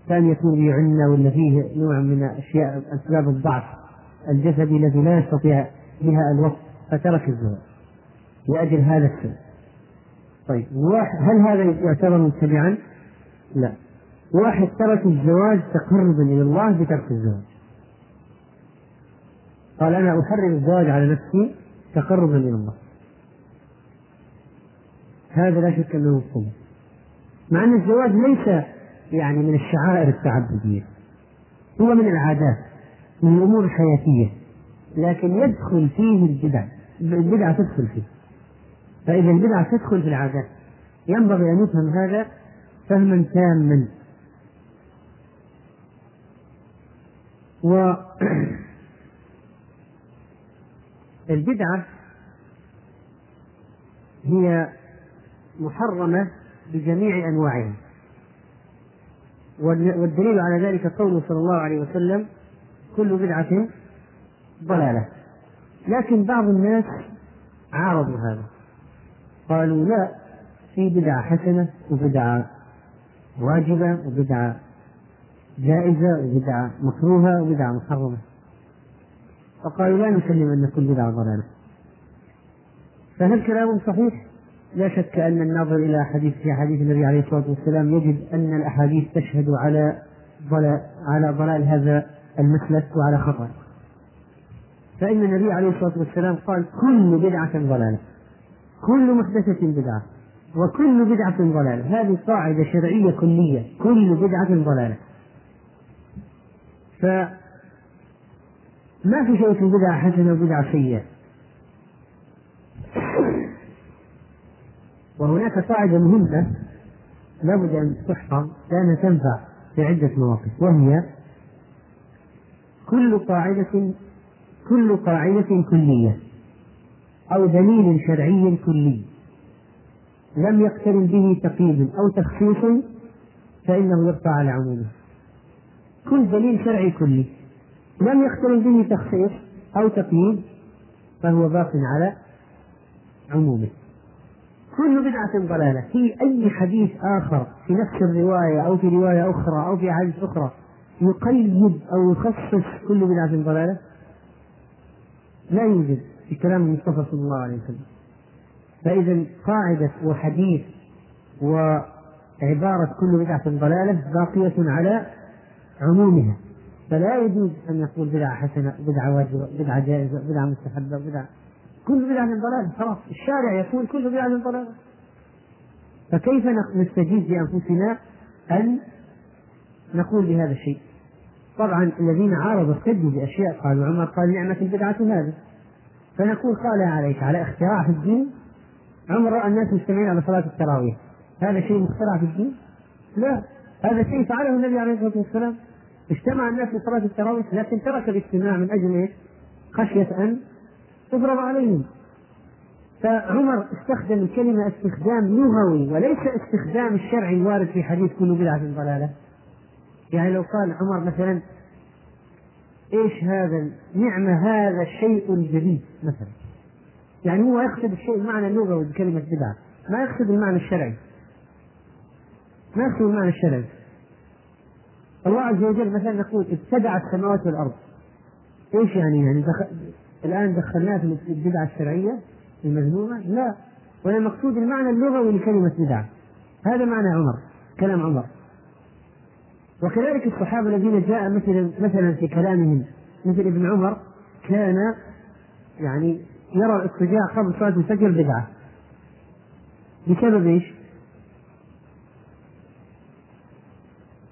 كان يكون به عنة ولا فيه نوع من أشياء أسباب الضعف الجسدي الذي لا يستطيع بها الوقت فترك الزواج لأجل هذا السبب. طيب هل هذا يعتبر متبعا؟ لا. واحد ترك الزواج تقربا إلى الله بترك الزواج. قال أنا أحرم الزواج على نفسي تقربا إلى الله. هذا لا شك أنه مفهوم. مع أن الزواج ليس يعني من الشعائر التعبدية هو من العادات من الأمور الحياتية لكن يدخل فيه البدع البدعة تدخل فيه. فإذا البدعة تدخل في العادات ينبغي أن يفهم هذا فهما تاما. و *clears throat* البدعة هي محرمة بجميع أنواعها. والدليل على ذلك قوله صلى الله عليه وسلم كل بدعة ضلالة. لكن بعض الناس عارضوا هذا. قالوا لا في بدعة حسنة وبدعة واجبة وبدعة جائزة وبدعة مكروهة وبدعة محرمة. فقالوا لا نسلم أن كل بدعة ضلالة. فهل كلام صحيح؟ لا شك أن الناظر إلى حديث في حديث النبي عليه الصلاة والسلام يجد أن الأحاديث تشهد على ضلال على ضلال هذا المسلك وعلى خطأ فإن النبي عليه الصلاة والسلام قال كل بدعة ضلالة. كل محدثة بدعة. وكل بدعة ضلالة. هذه قاعدة شرعية كلية. كل بدعة ضلالة. فما في شيء في البدعة حسنة وبدعة سيئة. وهناك قاعدة مهمة لابد أن تحفظ لأنها تنفع في عدة مواقف وهي كل قاعدة كل قاعدة كلية أو دليل شرعي كلي لم يقترن به تقييد أو تخصيص فإنه يبقى على عمومه. كل دليل شرعي كلي لم يقترن به تخصيص أو تقييد فهو باق على عمومه. كل بدعة ضلالة. في أي حديث آخر في نفس الرواية أو في رواية أخرى أو في أحاديث أخرى يقيد أو يخصص كل بدعة ضلالة؟ لا يوجد في كلام المصطفى صلى الله عليه وسلم. فإذا قاعدة وحديث وعبارة كل بدعة ضلالة باقية على عمومها. فلا يجوز أن نقول بدعة حسنة بدعة واجبة بدعة جائزة بدعة مستحبة بدعة كل بدعة من ضلالة خلاص الشارع يقول كل بدعة من ضلالة فكيف نستجيب لأنفسنا أن نقول بهذا الشيء؟ طبعا الذين عارضوا احتجوا بأشياء قالوا عمر قال نعمة البدعة هذا فنقول قال عليك على اختراع في الدين عمر رأى الناس مجتمعين على صلاة التراويح. هذا شيء مخترع في الدين؟ لا. هذا شيء فعله النبي عليه الصلاة والسلام. اجتمع الناس لصلاة التراويح لكن ترك الاجتماع من أجل إيش؟ خشية أن تفرض عليهم. فعمر استخدم الكلمة استخدام لغوي وليس استخدام الشرع الوارد في حديث كل بدعة ضلالة. يعني لو قال عمر مثلا إيش هذا نعمة هذا الشيء الجديد مثلا. يعني هو يقصد الشيء المعنى اللغوي بكلمة بدعة ما يقصد المعنى الشرعي. ما يقصد المعنى الشرعي. الله عز وجل مثلا نقول ابتدع السماوات والأرض. إيش يعني؟ يعني دخل الآن دخلناه في البدعة الشرعية المذمومة؟ لا. ولا مقصود المعنى اللغوي لكلمة بدعة. هذا معنى عمر كلام عمر. وكذلك الصحابة الذين جاء مثلا مثلا في كلامهم مثل ابن عمر كان يعني يرى الاضطجاع قبل صلاة الفجر بدعة. بسبب إيش؟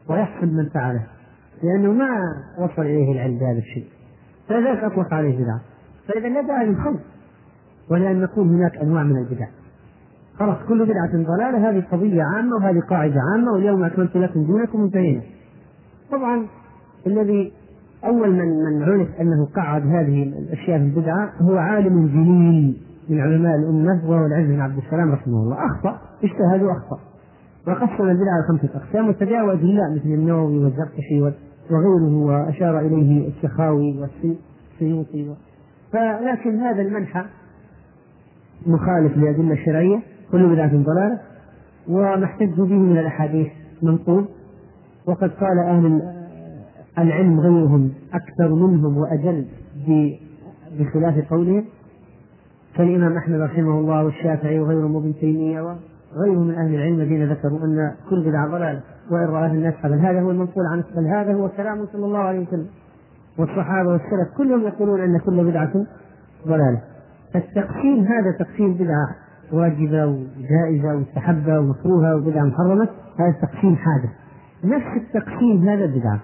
ويحسب من فعله. لأنه ما وصل إليه العلم بهذا الشيء. فلذلك أطلق عليه بدعة. فإذا لا داعي للخوف ولا أن نقول هناك أنواع من البدع. خلاص كل بدعة ضلالة هذه قضية عامة وهذه قاعدة عامة واليوم أكملت لكم دينكم وانتهينا. طبعا الذي أول من من عرف أنه قعد هذه الأشياء في البدعة هو عالم جليل من علماء الأمة وهو العز بن عبد السلام رحمه الله. أخطأ اجتهد وأخطأ وقسم البدعة إلى خمسة أقسام وتبعه أدلاء مثل النووي والزركشي وغيره وأشار إليه السخاوي والسيوطي فلكن هذا المنحى مخالف للأدلة الشرعية كل بدعة ضلالة وما احتج به من الأحاديث منقول. وقد قال أهل العلم غيرهم أكثر منهم وأجل بخلاف قولهم. كالإمام أحمد رحمه الله والشافعي وغيرهم وابن تيمية وغيرهم من أهل العلم الذين ذكروا أن كل بدعة ضلالة. وإن رآه الناس بل هذا هو المنقول عن بل هذا هو كلام صلى الله عليه وسلم. والصحابة والسلف كلهم يقولون أن كل بدعة ضلالة التقسيم هذا تقسيم بدعة واجبة وجائزة ومستحبة ومكروهة وبدعة محرمة هذا تقسيم حادث نفس التقسيم هذا بدعة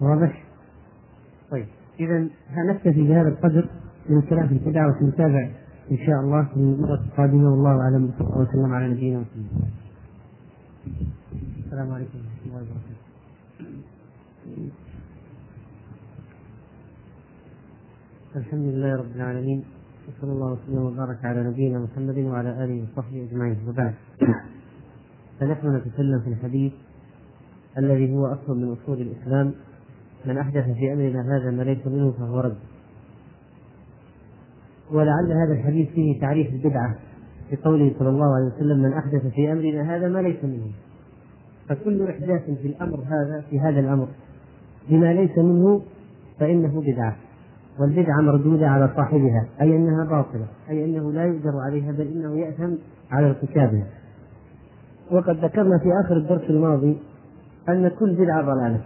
واضح؟ طيب إذا نكتفي بهذا القدر من الكلام في البدعة وسنتابع إن شاء الله في المرة القادمة والله أعلم صلى الله وسلم على نبينا محمد. السلام عليكم ورحمة الله وبركاته. الحمد لله رب العالمين وصلى الله وسلم وبارك على نبينا محمد وعلى آله وصحبه أجمعين. وبعد فنحن نتكلم في الحديث الذي هو أصل من أصول الإسلام من أحدث في أمرنا هذا ما ليس منه فهو رد. ولعل هذا الحديث فيه تعريف البدعة في قوله صلى الله عليه وسلم من أحدث في أمرنا هذا ما ليس منه. فكل إحداث في الأمر هذا في هذا الأمر بما ليس منه فإنه بدعة. والبدعة مردودة على صاحبها أي أنها باطلة أي أنه لا يؤجر عليها بل إنه يأثم على ارتكابها. وقد ذكرنا في آخر الدرس الماضي أن كل بدعة ضلالة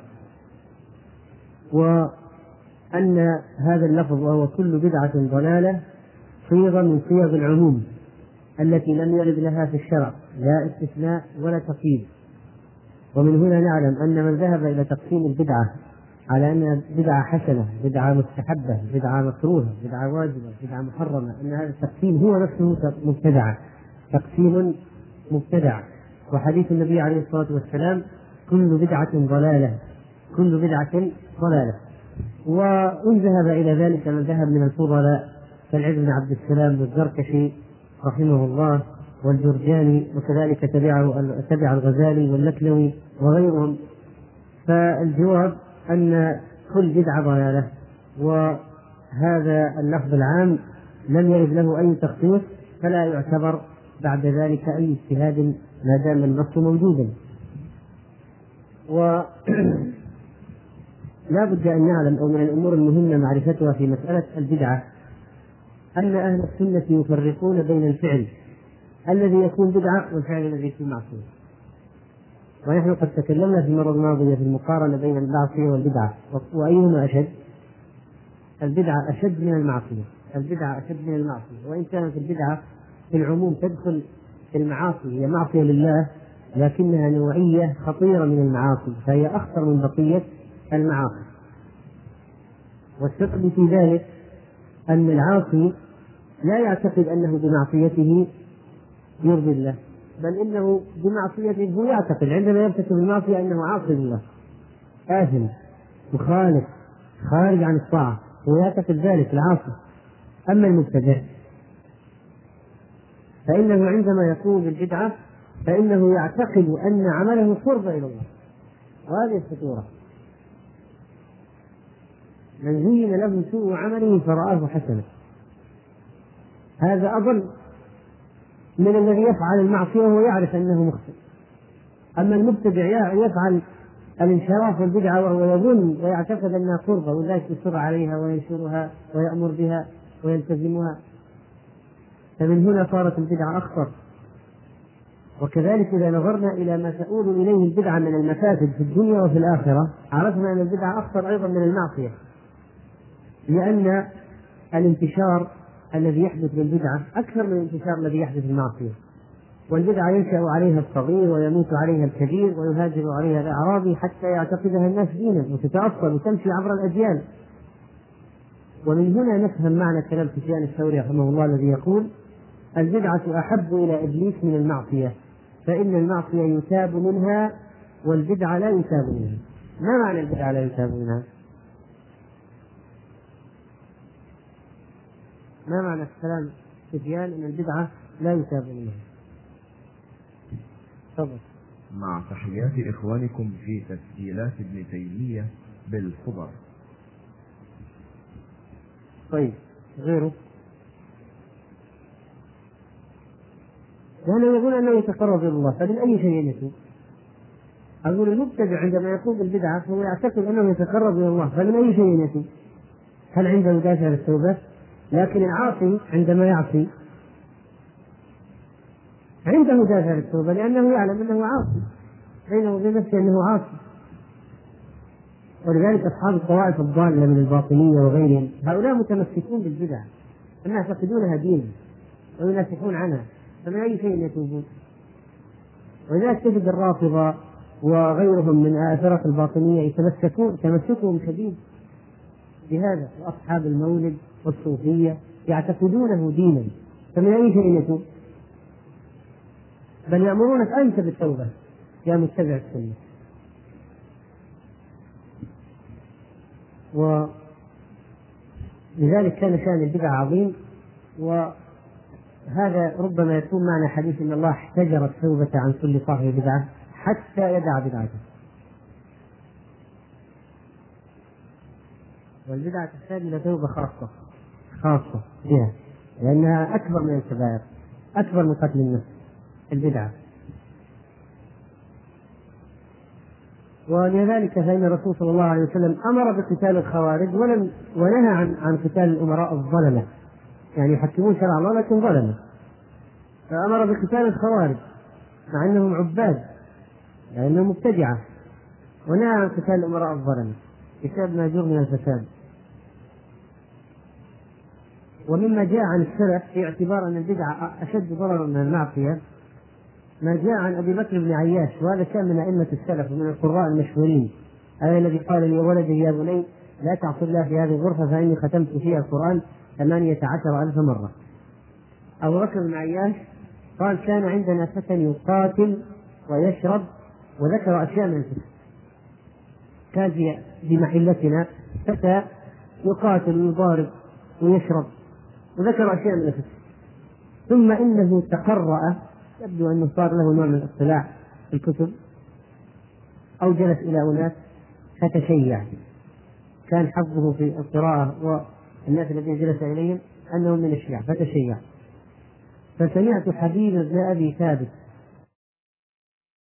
وأن هذا اللفظ وهو كل بدعة ضلالة صيغة من صيغ العموم التي لم يرد لها في الشرع لا استثناء ولا تقييد. ومن هنا نعلم أن من ذهب إلى تقسيم البدعة على أنها بدعة حسنة بدعة مستحبة بدعة مكروهة بدعة واجبة بدعة محرمة أن هذا التقسيم هو نفسه مبتدع تقسيم مبتدع وحديث النبي عليه الصلاة والسلام كل بدعة ضلالة كل بدعة ضلالة. وإن ذهب إلى ذلك من ذهب من الفضلاء كالعز بن عبد السلام والزركشي رحمه الله والجرجاني وكذلك تبعه تبع الغزالي واللكنوي وغيرهم. فالجواب أن كل بدعة ضلالة وهذا اللفظ العام لم يرد له أي تخصيص فلا يعتبر بعد ذلك أي اجتهاد ما دام النص موجودا. و *clears throat* لا بد أن نعلم أو من الأمور المهمة معرفتها في مسألة البدعة أن أهل السنة يفرقون بين الفعل الذي يكون بدعة والفعل الذي يكون معصية ونحن قد تكلمنا في المرة الماضية في المقارنة بين المعصية والبدعة. وأيهما أشد؟ البدعة أشد من المعصية. البدعة أشد من المعصية. وإن كانت البدعة في العموم تدخل في المعاصي هي معصية لله لكنها نوعية خطيرة من المعاصي فهي أخطر من بقية المعاصي. والثقل في ذلك أن العاصي لا يعتقد أنه بمعصيته يرضي الله. بل إنه بمعصيته هو يعتقد عندما يرتكب المعصية أنه عاصي لله آثم مخالف خارج عن الطاعة هو يعتقد ذلك العاصي. أما المبتدع فإنه عندما يقوم بالبدعة فإنه يعتقد أن عمله قرب إلى الله. وهذه الخطورة. من زين له سوء عمله فرآه حسنا. هذا أضل. من الذي يفعل المعصية وهو يعرف أنه مخطئ أما المبتدع يفعل الانحراف والبدعة وهو يظن ويعتقد أنها قربة ولذلك يصر عليها وينشرها ويأمر بها ويلتزمها. فمن هنا صارت البدعة أخطر. وكذلك إذا نظرنا إلى ما تؤول إليه البدعة من المفاسد في الدنيا وفي الآخرة عرفنا أن البدعة أخطر أيضا من المعصية. لأن الانتشار الذي يحدث بالبدعة أكثر من الانتشار الذي يحدث بالمعصية والبدعة ينشأ عليها الصغير ويموت عليها الكبير ويهاجر عليها الأعرابي حتى يعتقدها الناس دينا وتتأصل وتمشي عبر الأجيال ومن هنا نفهم معنى كلام سفيان الثوري رحمه الله الذي يقول البدعة أحب إلى إبليس من المعصية فإن المعصية يتاب منها والبدعة لا يتاب منها. ما معنى البدعة لا يتاب منها؟ ما معنى كلام سفيان أن البدعة لا يتاب منها؟ تفضل مع تحيات إخوانكم في تسجيلات ابن تيمية بالخبر طيب غيره لأنه يقول أنه يتقرب إلى الله فمن أي شيء يتوب؟ أقول المبتدع عندما يقوم بالبدعة فهو يعتقد أنه يتقرب إلى الله فمن أي شيء يتوب؟ هل عنده دافع للتوبة؟ لكن العاصي عندما يعصي عنده دافع للتوبة لأنه يعلم أنه عاصي بينه وبين نفسه أنه عاصي. ولذلك أصحاب الطوائف الضالة من الباطنية وغيرهم هؤلاء متمسكون بالبدع هم يعتقدونها دين وينافحون عنها فمن أي شيء يتوبون؟ ولذلك تجد الرافضة وغيرهم من الفرق الباطنية يتمسكون تمسكهم شديد بهذا وأصحاب المولد والصوفية يعتقدونه دينا. فمن أي شيء يتوب بل يأمرونك أنت بالتوبة يا متبع السنة. ولذلك كان شأن البدع عظيم وهذا ربما يكون معنى حديث إن الله احتجر التوبة عن كل صاحب بدعة حتى يدع بدعته. والبدعة تحتاج إلى توبة خاصة. خاصة. بها لأنها أكبر من الكبائر أكبر من قتل النفس البدعة. ولذلك فإن الرسول صلى الله عليه وسلم أمر بقتال الخوارج ولم ونهى عن عن قتال الأمراء الظلمة. يعني يحكمون شرع الله لكن ظلمة. فأمر بقتال الخوارج مع أنهم عباد لأنهم مبتدعة. ونهى عن قتال الأمراء الظلمة. بسبب ما جر من الفساد. ومما جاء عن السلف في اعتبار أن البدعة أشد ضررا من المعصية ما جاء عن أبي بكر بن عياش وهذا كان من أئمة السلف ومن القراء المشهورين. هذا الذي قال لي ولدي يا بني لا تعصي الله في هذه الغرفة فإني ختمت فيها القرآن ثمانية عشر ألف مرة. أبو بكر بن عياش قال كان عندنا فتى يقاتل ويشرب وذكر أشياء من الفتن. كان في محلتنا فتى يقاتل ويضارب ويشرب. وذكر أشياء من الفتن ثم إنه تقرأ يبدو أنه صار له نوع من الاطلاع في الكتب أو جلس إلى أناس فتشيع. كان حظه في القراءة والناس الذين جلس إليهم أنهم من الشيعة فتشيع. فسمعت حبيب بن أبي ثابت